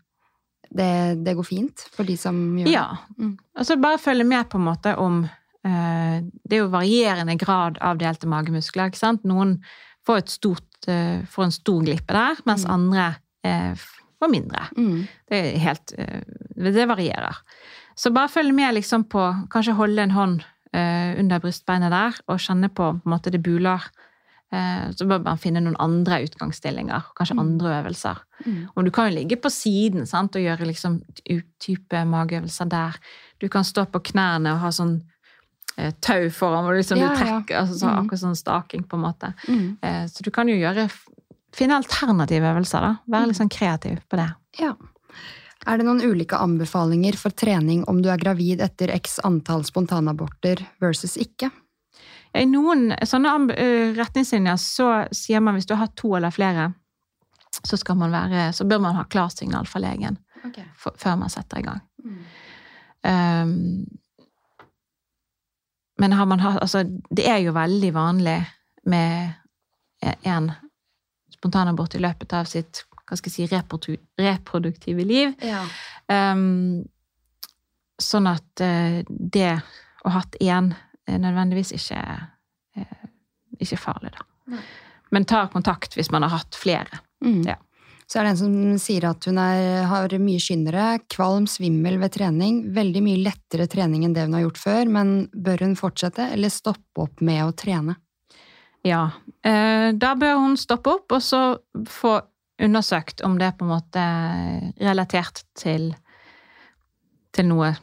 Det, det, går fint for de som gjør det? Ja. Mm. Altså bare følge med på en måte om eh, Det er jo varierende grad av delte magemuskler. ikke sant? Noen får, stort, eh, får en stor glippe der, mens mm. andre eh, får mindre. Mm. Det er helt Det varierer. Så bare følg med liksom på Kanskje holde en hånd under brystbeinet der og kjenne på, på en måte det buler Eh, så bør man finne noen andre utgangsstillinger, kanskje mm. andre øvelser. Mm. Og du kan jo ligge på siden sant, og gjøre liksom type mageøvelser der. Du kan stå på knærne og ha sånn eh, tau foran hvor liksom ja, du trekker, ja. altså, så, mm. akkurat sånn staking, på en måte. Mm. Eh, så du kan jo gjøre Finne alternative øvelser, da. Være mm. litt sånn kreativ på det. Ja. Er det noen ulike anbefalinger for trening om du er gravid etter x antall spontanaborter versus ikke? I noen sånne retningslinjer så sier man hvis du har to eller flere, så, man være, så bør man ha klarsignal fra legen okay. for, før man setter i gang. Mm. Um, men har man hatt Altså, det er jo veldig vanlig med en spontanabort i løpet av sitt hva skal jeg si, reproduktive liv. Ja. Um, sånn at det å ha hatt én nødvendigvis ikke, eh, ikke farlig, da. Nei. Men ta kontakt hvis man har hatt flere. Mm. Ja. Så er det en som sier at hun er, har mye skyndere, kvalm, svimmel ved trening. Veldig mye lettere trening enn det hun har gjort før, men bør hun fortsette eller stoppe opp med å trene? Ja, eh, da bør hun stoppe opp og så få undersøkt om det er på en måte relatert til, til noe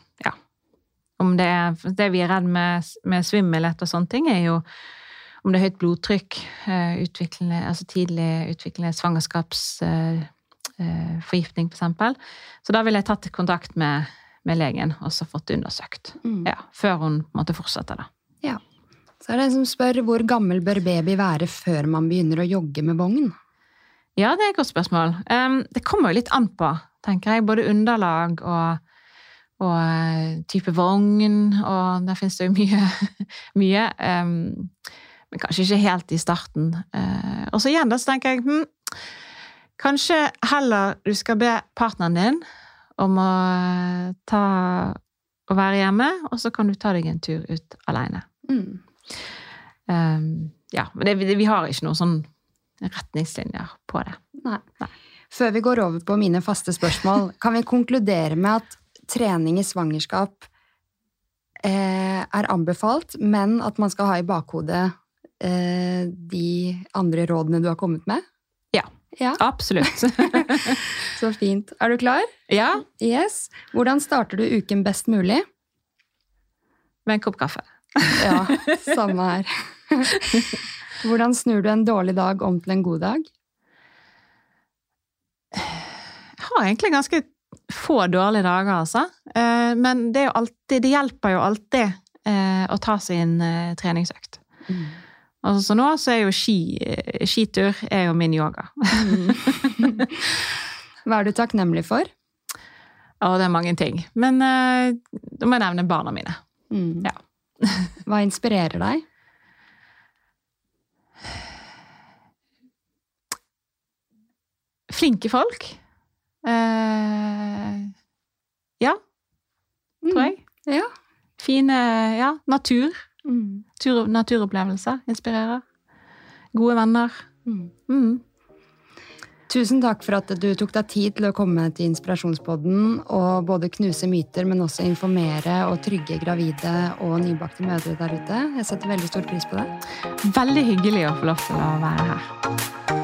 om det er Det vi er redd med, med svimmelhet og sånne ting, er jo om det er høyt blodtrykk, eh, altså tidlig utviklende svangerskapsforgiftning, eh, eh, f.eks. Så da ville jeg tatt kontakt med, med legen og så fått det undersøkt. Mm. Ja, før hun måtte fortsette, da. Ja. Så er det en som spør hvor gammel bør baby være før man begynner å jogge med vogn? Ja, det er et godt spørsmål. det kommer jo litt an på, tenker jeg. Både underlag og og eh, type vogn, og der finnes det jo mye. mye um, men kanskje ikke helt i starten. Uh, og så igjen da, så tenker jeg hm, Kanskje heller du skal be partneren din om å ta å være hjemme, og så kan du ta deg en tur ut alene. Mm. Um, ja, men det, vi har ikke noen sånn retningslinjer på det. Nei. Nei. Før vi går over på mine faste spørsmål, kan vi konkludere med at trening i svangerskap eh, er anbefalt, men at man skal ha i bakhodet eh, de andre rådene du har kommet med? Ja. ja. Absolutt. Så fint. Er du klar? Ja. Yes. Hvordan starter du uken best mulig? Med en kopp kaffe. ja, samme her. Hvordan snur du en dårlig dag om til en god dag? Jeg har egentlig ganske få dårlige dager, altså. Eh, men det, alltid, det hjelper jo alltid eh, å ta seg en eh, treningsøkt. Mm. Altså, så nå så er jo ski, skitur er jo min yoga. Mm. Hva er du takknemlig for? Å, det er mange ting. Men da må jeg nevne barna mine. Mm. Ja. Hva inspirerer deg? Flinke folk. Uh, ja, tror mm. jeg. Mm. Ja. Fine Ja, natur. Mm. Tur, naturopplevelser inspirerer. Gode venner. Mm. mm. Tusen takk for at du tok deg tid til å komme til Inspirasjonspodden og både knuse myter, men også informere og trygge gravide og nybakte mødre der ute. Jeg setter veldig stor pris på det. Veldig hyggelig å få lov til å være her.